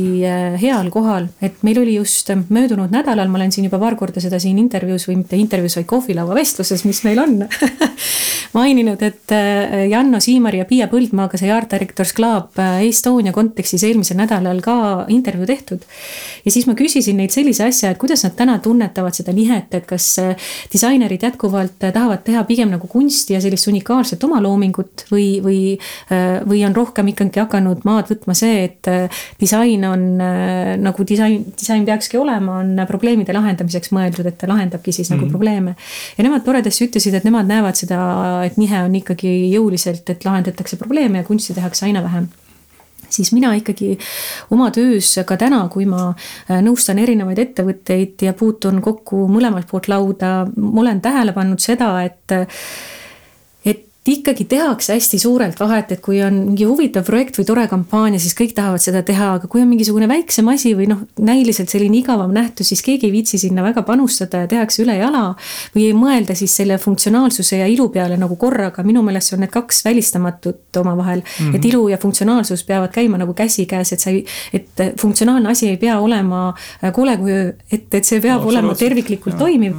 heal kohal, et meil oli just möödunud nädalal, ma olen siin juba paar korda seda siin intervjuus või mitte intervjuus, vaid kohvilauavestluses, mis meil on maininud, et äh, Janno Siimari ja Piia Põldmaaga sai Art Directors Club äh, Estonia kontekstis eelmisel nädalal ka intervjuu tehtud. ja siis ma küsisin neid sellise asja, et kuidas nad täna tunnetavad seda nihet, et kas äh, disainerid jätkuvalt tahavad teha pigem nagu kunsti ja sellist unikaalset omaloomingut või, või, või on rohkem ikkagi hakanud maad võtma see, et disain on nagu disain, disain peakski olema olema, on probleemide lahendamiseks mõeldud, et ta lahendabki siis mm -hmm. nagu mhm. probleeme. ja nemad toredasti ütlesid, et nemad näevad seda, et nihe on ikkagi jõuliselt, et lahendatakse probleeme ja kunsti tehakse aina vähem siis mina ikkagi oma töös ka täna, kui ma äh, nõustan erinevaid ettevõtteid ja puutun kokku mõlemalt poolt lauda, ma olen tähele pannud seda, et ikkagi tehakse hästi suurelt vahet, et kui on mingi huvitav projekt või tore kampaania, siis kõik tahavad seda teha, aga kui on mingisugune väiksem asi või noh, näiliselt selline igavam nähtus, siis keegi ei viitsi sinna väga panustada ja tehakse ülejala. või ei mõelda siis selle funktsionaalsuse ja ilu peale nagu korraga, minu meelest on need kaks välistamatut omavahel mm. -hmm. et ilu ja funktsionaalsus peavad käima nagu käsikäes, et sa ei, et funktsionaalne asi ei pea olema äh, kole öö, et, et see peab no, olema terviklikult ja, toimiv.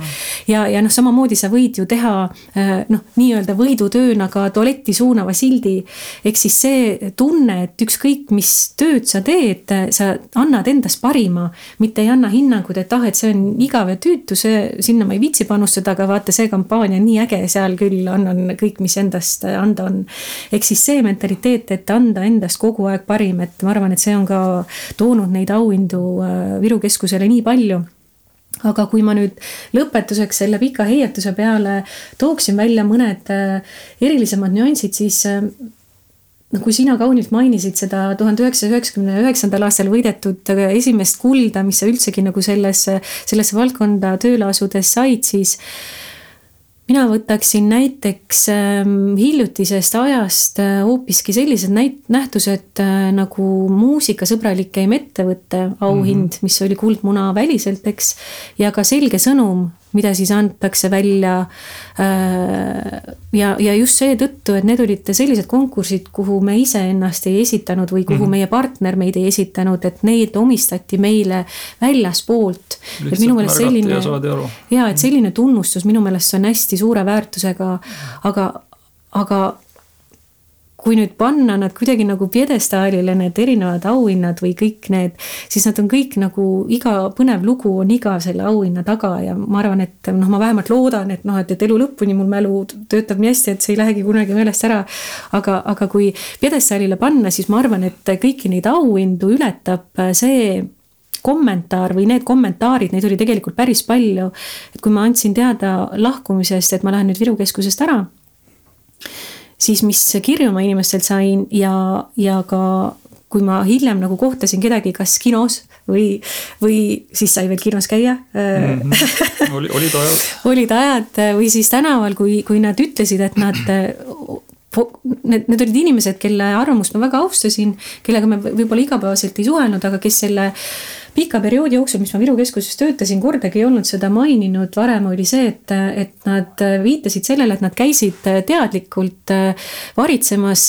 ja, ja noh, samamoodi sa võid ju teha äh, noh, nii-öelda võidutöö tööna ka tualetti suunava sildi. ehk siis see tunne, et ükskõik, mis tööd sa teed, sa annad endast parima, mitte ei anna hinnangut, et ah, et see on igav ja tüütu, see, sinna ma ei viitsi panustada, aga vaata, see kampaania on nii äge, seal küll annan kõik, mis endast anda on. ehk siis see mentaliteet, et anda endast kogu aeg parim, et ma arvan, et see on ka toonud neid auhindu äh, Viru keskusele nii palju aga kui ma nüüd lõpetuseks selle pika heietuse peale tooksin välja mõned äh, erilisemad nüansid, siis äh, no kui sina kaunilt mainisid seda tuhande üheksasaja üheksakümne üheksandal aastal võidetud äh, esimest kulda, mis sa üldsegi nagu sellesse, sellesse valdkonda tööle asudes said, siis mina võtaksin näiteks ähm, hiljutisest ajast äh, hoopiski sellised näit-, nähtused äh, nagu muusikasõbralik käim ettevõtte auhind mm, -hmm. mis oli Kuldmuna väliselt, eks. ja ka selge sõnum mida siis antakse välja. Äh, ja, ja just seetõttu, et need olid sellised konkursid, kuhu me iseennast ei esitanud või kuhu mm -hmm. meie partner meid ei esitanud, et need omistati meile väljaspoolt. et minu meelest selline, ja, ja et selline tunnustus minu meelest on hästi suure väärtusega, aga, aga kui nüüd panna nad kuidagi nagu pjedestaalile, need erinevad auhinnad või kõik need, siis nad on kõik nagu iga põnev lugu on iga selle auhinna taga ja ma arvan, et noh, ma vähemalt loodan, et noh, et, et elu lõpuni mul mälu töötab nii hästi, et see ei lähegi kunagi meelest ära. aga, aga kui pjedestaalile panna, siis ma arvan, et kõiki neid auhindu ületab see kommentaar või need kommentaarid, neid oli tegelikult päris palju. et kui ma andsin teada lahkumisest, et ma lähen nüüd Viru keskusest ära siis mis kirju ma inimestelt sain ja, ja ka kui ma hiljem nagu kohtasin kedagi, kas kinos või, või siis sai veel kinos käia mm. -hmm. oli, olid ajad olid ajad või siis tänaval, kui, kui nad ütlesid, et nad Need, need olid inimesed, kelle arvamust ma väga austasin, kellega me võib-olla igapäevaselt ei suhelnud, aga kes selle pika perioodi jooksul, mis ma Viru keskuses töötasin, kordagi ei olnud seda maininud, varem oli see, et, et nad viitasid sellele, et nad käisid teadlikult varitsemas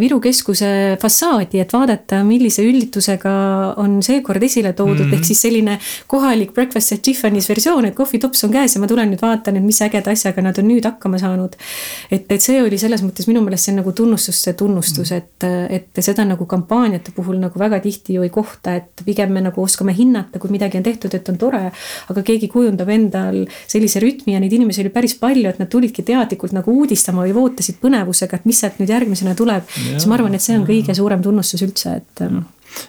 Viru keskuse fassaadi, et vaadata, millise ülditusega on seekord esile toodud mm, -hmm. ehk siis selline kohalik breakfast at Tiffany's versioon, et kohvitops on käes ja ma tulen nüüd vaatan, et mis ägeda asjaga nad on nüüd hakkama saanud. et, et see oli selles mõttes minu meelest see on nagu tunnustuste tunnustus -hmm. et, et seda nagu kampaaniate puhul nagu väga tihti ju ei kohta, et pigem me nagu oskame hinnata, kui midagi on tehtud, et on tore. aga keegi kujundab endal sellise rütmi ja neid inimesi oli päris palju, et nad tulidki teadlikult nagu uudistama või ootasid põnevusega, et mis sealt nüüd järgmisena tuleb. siis ma arvan, et see on kõige suurem tunnustus üldse, et. Ähm,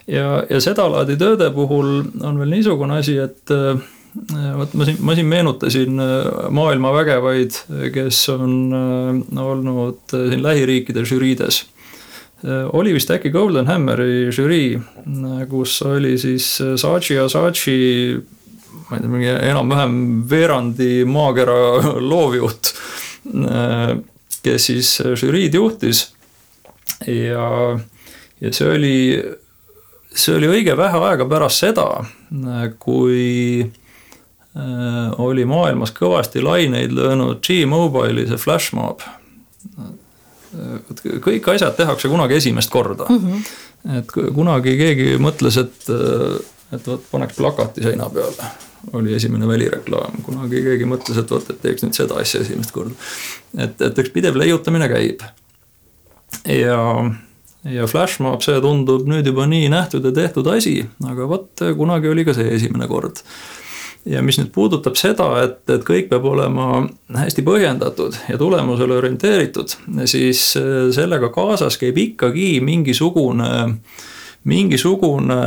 ja, ja sedalaadi tööde puhul on veel niisugune asi, et äh, vot ma siin, ma siin meenutasin äh, maailma vägevaid, kes on äh, olnud siin lähiriikide žüriides oli vist äkki Golden Hammeri žürii, äh, kus oli siis äh, Saatchi ja Saatchi ma ei tea, mingi enam-vähem veerandi maakera loovjuht, kes siis žüriid juhtis. ja, ja see oli, see oli õige vähe aega pärast seda, kui oli maailmas kõvasti laineid löönud G-Mobile'i see flashmob kõik asjad tehakse kunagi esimest korda mm. -hmm. et kunagi keegi mõtles, et, et vot paneks plakati seina peale, oli esimene välireklaam, kunagi keegi mõtles, et vot, et teeks nüüd seda asja esimest korda. et, et eks pidev leiutamine käib. ja, ja Flashmob, see tundub nüüd juba nii nähtud ja tehtud asi, aga vot kunagi oli ka see esimene kord ja mis nüüd puudutab seda, et, et kõik peab olema hästi põhjendatud ja tulemusele orienteeritud, siis äh, sellega kaasas käib ikkagi mingisugune mingisugune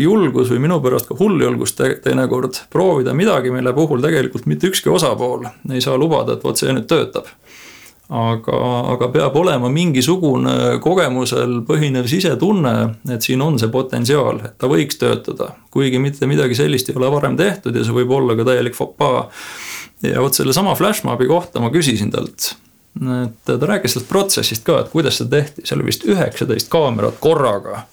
julgus või minu pärast ka hull julgus te teinekord proovida midagi, mille puhul tegelikult mitte ükski osapool ei saa lubada, et vot see nüüd töötab aga, aga peab olema mingisugune kogemusel põhinev sisetunne, et siin on see potentsiaal, et ta võiks töötada. kuigi mitte midagi sellist ei ole varem tehtud ja see võib olla ka täielik fopaa. ja vot sellesama Flashmobi kohta ma küsisin talt. et ta rääkis sellest protsessist ka, et kuidas seda tehti, seal oli vist üheksateist kaamerat korraga.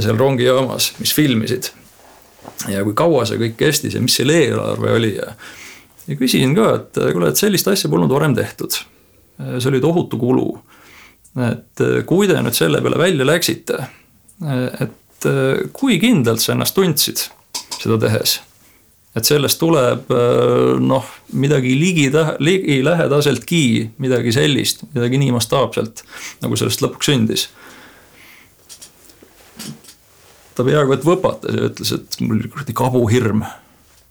seal rongijaamas, mis filmisid. ja kui kaua see kõik kestis ja mis selle eelarve oli ja ja küsisin ka, et kuule, et sellist asja polnud varem tehtud see oli tohutu kulu. et eh, kui te nüüd selle peale välja läksite, eh, et kui kindlalt sa ennast tundsid seda tehes? et sellest tuleb noh, midagi ligi, ligilähedaseltki midagi sellist, midagi nii mastaapselt, nagu sellest lõpuks sündis. ta peaaegu et võpatas ja ütles, et mul oli kuradi kabuhirm.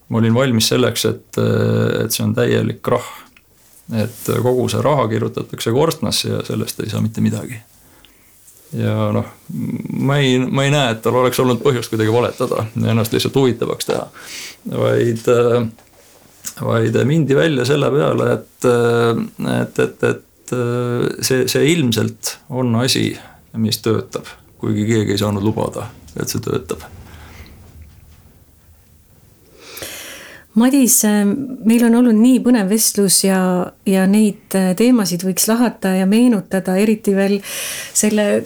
ma olin valmis selleks, et, et see on täielik krahh et kogu see raha kirjutatakse korstnasse ja sellest ei saa mitte midagi. ja noh, ma ei, ma ei näe, et tal oleks olnud põhjust kuidagi valetada ja ennast lihtsalt huvitavaks teha. vaid, vaid mindi välja selle peale, et, et, et, et see, see ilmselt on asi, mis töötab, kuigi keegi ei saanud lubada, et see töötab Madis, meil on olnud nii põnev vestlus ja, ja neid teemasid võiks lahata ja meenutada, eriti veel selle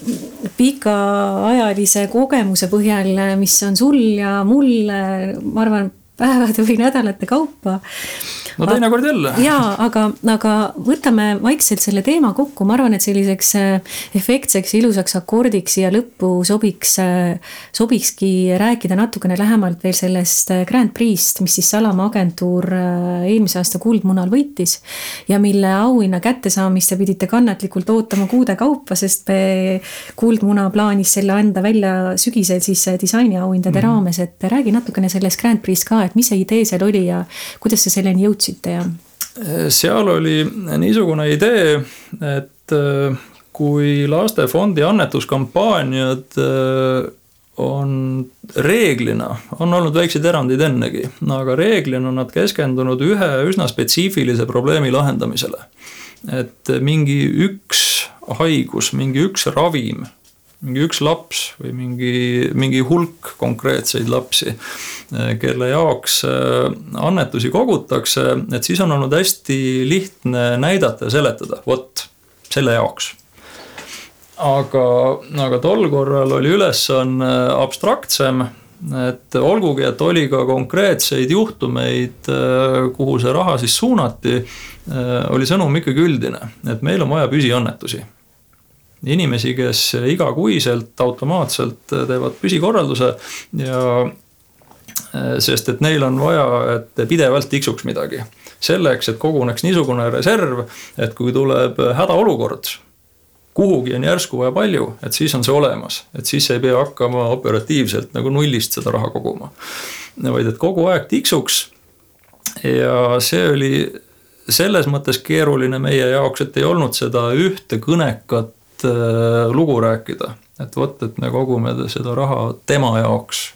pikaajalise kogemuse põhjal, mis on sul ja mul, ma arvan, päevade või nädalate kaupa no teinekord jälle. jaa, aga, aga võtame vaikselt selle teema kokku, ma arvan, et selliseks äh, efektseks, ilusaks akordiks siia lõppu sobiks, äh, sobikski rääkida natukene lähemalt veel sellest äh, Grand Prix'st, mis siis Salama agentuur eelmise aasta Kuldmunal võitis. ja mille auhinna kättesaamist te pidite kannatlikult ootama kuude kaupa, sest Kuldmuna plaanis selle anda välja sügisel siis disainiauhindade mm -hmm. raames, et räägi natukene sellest Grand Prix'st ka, et mis see idee seal oli ja kuidas sa selleni jõudsite ja? seal oli niisugune idee, et äh, kui lastefondi annetuskampaaniad äh, on reeglina, on olnud väikseid erandeid ennegi, aga reeglina on nad keskendunud ühe üsna spetsiifilise probleemi lahendamisele. et mingi üks haigus, mingi üks ravim mingi üks laps või mingi, mingi hulk konkreetseid lapsi, eh, kelle jaoks eh, annetusi kogutakse, et siis on olnud hästi lihtne näidata ja seletada, vot selle jaoks. Aga, aga tol korral oli ülesanne abstraktsem, et olgugi, et oli ka konkreetseid juhtumeid, eh, kuhu see raha siis suunati, oli sõnum ikkagi üldine, et meil on vaja püsiannetusi inimesi, kes igakuiselt automaatselt teevad püsikorralduse ja eh, sest et neil on vaja, et pidevalt tiksuks midagi. selleks, et koguneks niisugune reserv, et kui tuleb hädaolukord, kuhugi on järsku vaja palju, et siis on see olemas, et siis ei pea hakkama operatiivselt nagu nullist seda raha koguma. vaid et kogu aeg tiksuks. ja see oli selles mõttes keeruline meie jaoks, et ei olnud seda ühte kõnekat Äh, lugu rääkida. et vot, et me kogume seda raha tema jaoks,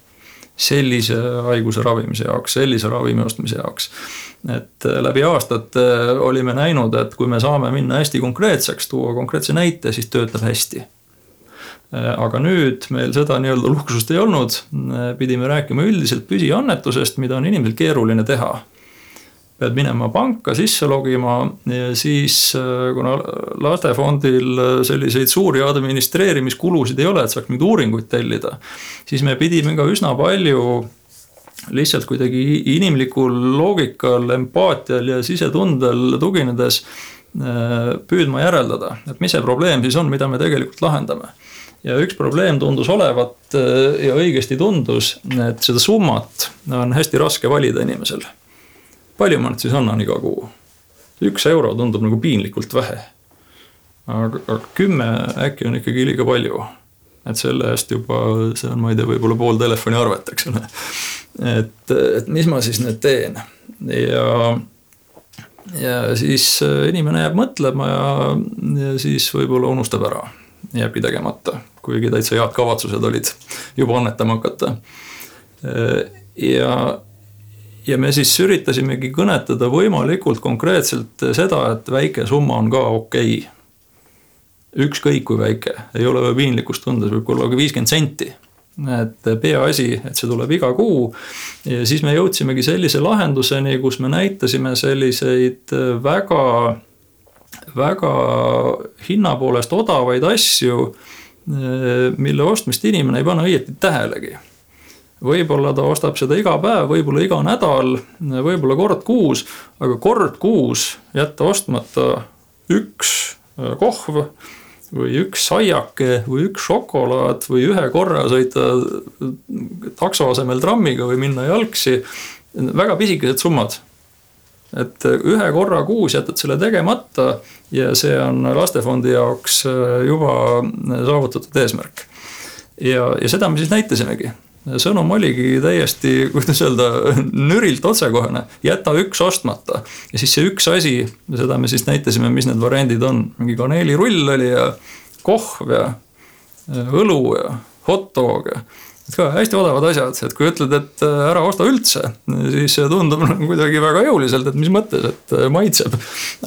sellise haiguse ravimise jaoks, sellise ravimi ostmise jaoks. et äh, läbi aastate olime näinud, et kui me saame minna hästi konkreetseks, tuua konkreetse näite, siis töötab hästi äh, aga nüüd meil seda nii-öelda luksust ei olnud, pidime rääkima üldiselt püsiannetusest, mida on inimesel keeruline teha pead minema panka sisse logima siis äh, kuna lastefondil äh, selliseid suuri administreerimiskulusid ei ole, et saaks mingeid uuringuid tellida. siis me pidime ka üsna palju lihtsalt kuidagi inimlikul loogikal, empaatial ja sisetundel tuginedes äh, püüdma järeldada, et mis see probleem siis on, mida me tegelikult lahendame ja üks probleem tundus olevat ja õigesti tundus, et seda summat on hästi raske valida inimesel palju ma nüüd siis annan iga kuu? üks euro tundub nagu piinlikult vähe. aga, kümme äkki on ikkagi liiga palju. et selle eest juba, see on, ma ei tea, võib-olla pool telefoniarvet, eks ole. et, et mis ma siis nüüd teen ja, ja siis inimene jääb mõtlema ja, ja siis võib-olla unustab ära, jääbki tegemata, kuigi täitsa head kavatsused olid juba annetama hakata. ja ja me siis üritasimegi kõnetada võimalikult konkreetselt seda, et väike summa on ka okei okay.. ükskõik kui väike, ei ole vaja piinlikkust tunda, see võib olla ka viiskümmend senti. et peaasi, et see tuleb iga kuu. ja siis me jõudsimegi sellise lahenduseni, kus me näitasime selliseid väga, väga hinna poolest odavaid asju, mille ostmist inimene ei pane õieti tähelegi võib-olla ta ostab seda iga päev, võib-olla iga nädal, võib-olla kord kuus, aga kord kuus jätta ostmata üks äh, kohv või üks saiake või üks šokolaad või ühe korra sõita takso asemel trammiga või minna jalgsi. väga pisikesed summad. et ühe korra kuus jätad selle tegemata ja see on lastefondi jaoks äh, juba saavutatud eesmärk. ja, ja seda me siis näitasimegi sõnum oligi täiesti, kuidas öelda, nürilt otsekohene, jäta üks ostmata. ja siis see üks asi, seda me siis näitasime, mis need variandid on, mingi kaneelirull oli ja kohv ja õlu ja hot dog'e et ka hästi odavad asjad, et kui ütled, et äh, ära osta üldse, siis see tundub kuidagi väga jõuliselt, et mis mõttes, et äh, maitseb.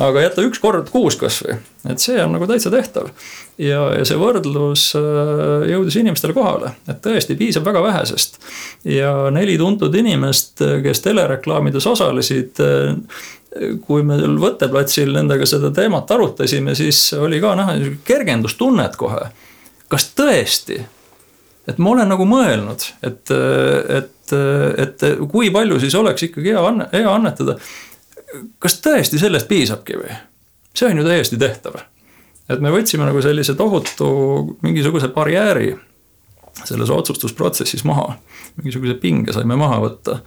aga jätta üks kord kuus kasvõi, et see on nagu täitsa tehtav. ja, ja see võrdlus äh, jõudis inimestele kohale, et tõesti piisab väga vähesest. ja neli tuntud inimest, kes telereklaamides osalesid kui me seal võtteplatsil nendega seda teemat arutasime, siis oli ka näha kergendustunnet kohe. kas tõesti et ma olen nagu mõelnud, et, et, et kui palju siis oleks ikkagi hea hea annetada. kas tõesti sellest piisabki või? see on ju täiesti tehtav. et me võtsime nagu sellise tohutu mingisuguse barjääri selles otsustusprotsessis maha. mingisuguse pinge saime maha võtta.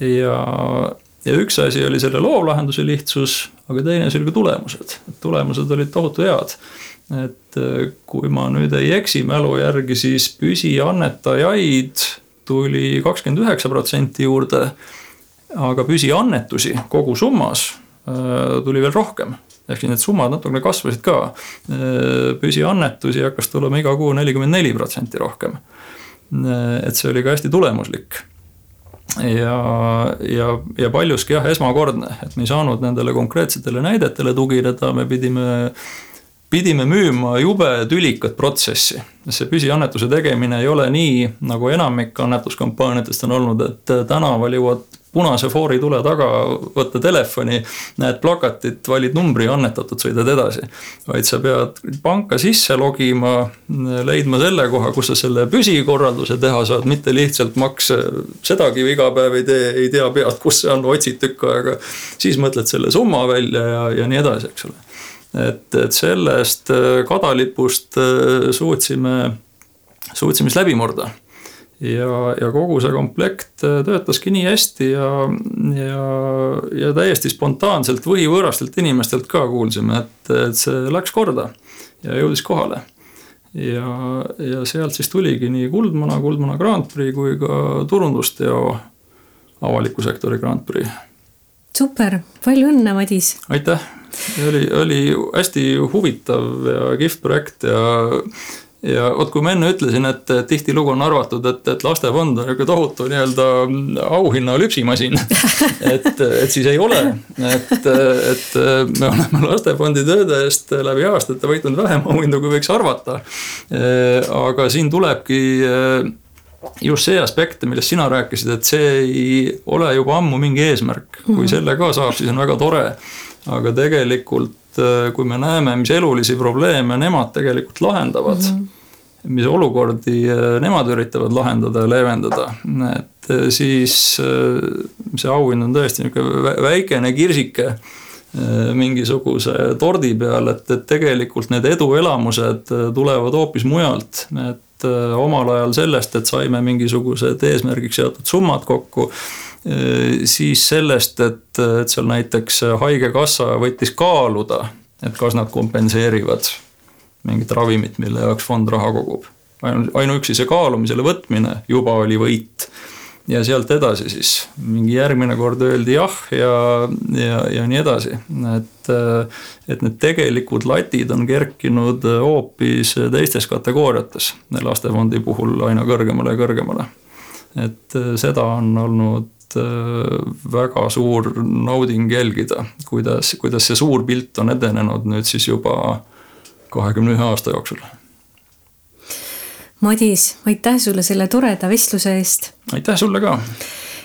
ja, ja üks asi oli selle loovlahenduse lihtsus, aga teine asi oli ka tulemused. tulemused olid tohutu head et äh, kui ma nüüd ei eksi mälu järgi, siis püsiannetajaid tuli kakskümmend üheksa protsenti juurde. aga püsiannetusi kogusummas äh, tuli veel rohkem ehk siis need summad natukene kasvasid ka. Äh, püsiannetusi hakkas tulema iga kuu nelikümmend neli protsenti rohkem. et see oli ka hästi tulemuslik ja, ja, ja paljuski jah, esmakordne, et me ei saanud nendele konkreetsetele näidetele tugineda, me pidime pidime müüma jube tülikat protsessi. see püsiannetuse tegemine ei ole nii, nagu enamik annetuskampaaniatest on olnud, et tänaval jõuad punase foori tule taga, võtta telefoni, näed plakatit, valid numbri, annetatud, sõidad edasi. vaid sa pead panka sisse logima, leidma selle koha, kus sa selle püsikorralduse teha saad, mitte lihtsalt makse. sedagi iga päev ei tee, ei tea pead, kus see on, otsid tükk aega. siis mõtled selle summa välja ja, ja nii edasi, eks ole et, et sellest äh, kadalipust äh, suutsime, suutsime siis läbi murda. ja, ja kogu see komplekt äh, töötaski nii hästi ja, ja, ja täiesti spontaanselt võhivõõrastelt inimestelt ka kuulsime, et, et see läks korda ja jõudis kohale ja, ja sealt siis tuligi nii Kuldmuna, Kuldmuna Grand Prix kui ka turundusteo avaliku sektori Grand Prix. super, palju õnne, Madis. aitäh oli, oli hästi huvitav ja kihvt projekt ja ja vot, kui ma enne ütlesin, et tihtilugu on arvatud, et, et lastefond on niisugune tohutu nii-öelda auhinna lüpsimasin. et, et siis ei ole, et, et me oleme lastefondi tööde eest läbi aastate võitnud vähem auhindu, kui võiks arvata. aga siin tulebki just see aspekt, millest sina rääkisid, et see ei ole juba ammu mingi eesmärk, kui mhm. selle ka saab, siis on väga tore aga tegelikult äh, kui me näeme, mis elulisi probleeme nemad tegelikult lahendavad mm, -hmm. mis olukordi äh, nemad üritavad lahendada ja leevendada, et äh, siis see auhind on tõesti niisugune väikene kirsike mingisuguse tordi peal, et, et tegelikult need eduelamused tulevad hoopis mujalt, et omal ajal sellest, et saime mingisugused eesmärgiks seatud summad kokku siis sellest, et, et seal näiteks haigekassa võttis kaaluda, et kas nad kompenseerivad mingit ravimit, mille jaoks fond raha kogub. ainuüksi see kaalumisele võtmine juba oli võit. ja sealt edasi siis mingi järgmine kord öeldi jah ja, ja, ja nii edasi, et, et need tegelikud latid on kerkinud hoopis teistes kategooriates lastefondi puhul aina kõrgemale ja kõrgemale et seda on olnud Äh, väga suur nauding jälgida, kuidas, kuidas see suur pilt on edenenud nüüd siis juba kahekümne ühe aasta jooksul. Madis, aitäh sulle selle toreda vestluse eest. aitäh sulle ka.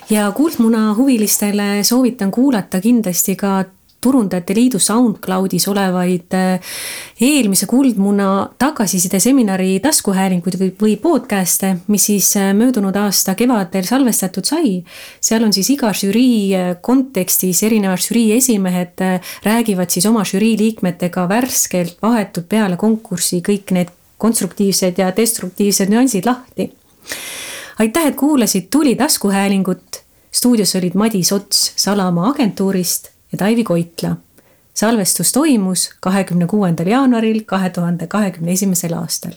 ja Kuldmuna huvilistele soovitan kuulata kindlasti ka Turundajate Liidu SoundCloudis olevaid eh, eelmise Kuldmuna tagasiside seminari taskuhäälinguid või, või podcast'e, mis siis eh, möödunud aasta kevadel salvestatud sai. seal on siis iga žürii eh, kontekstis erinevad žürii esimehed räägivad siis oma žürii liikmetega värskelt, vahetult peale konkurssi kõik need konstruktiivsed ja destruktiivsed nüansid lahti. aitäh, et kuulasid Tuli taskuhäälingut. stuudios olid Madis Ots Salamaa agentuurist ja Taivi Koitla. salvestus toimus kahekümne kuuendal jaanuaril kahe tuhande kahekümne esimesel aastal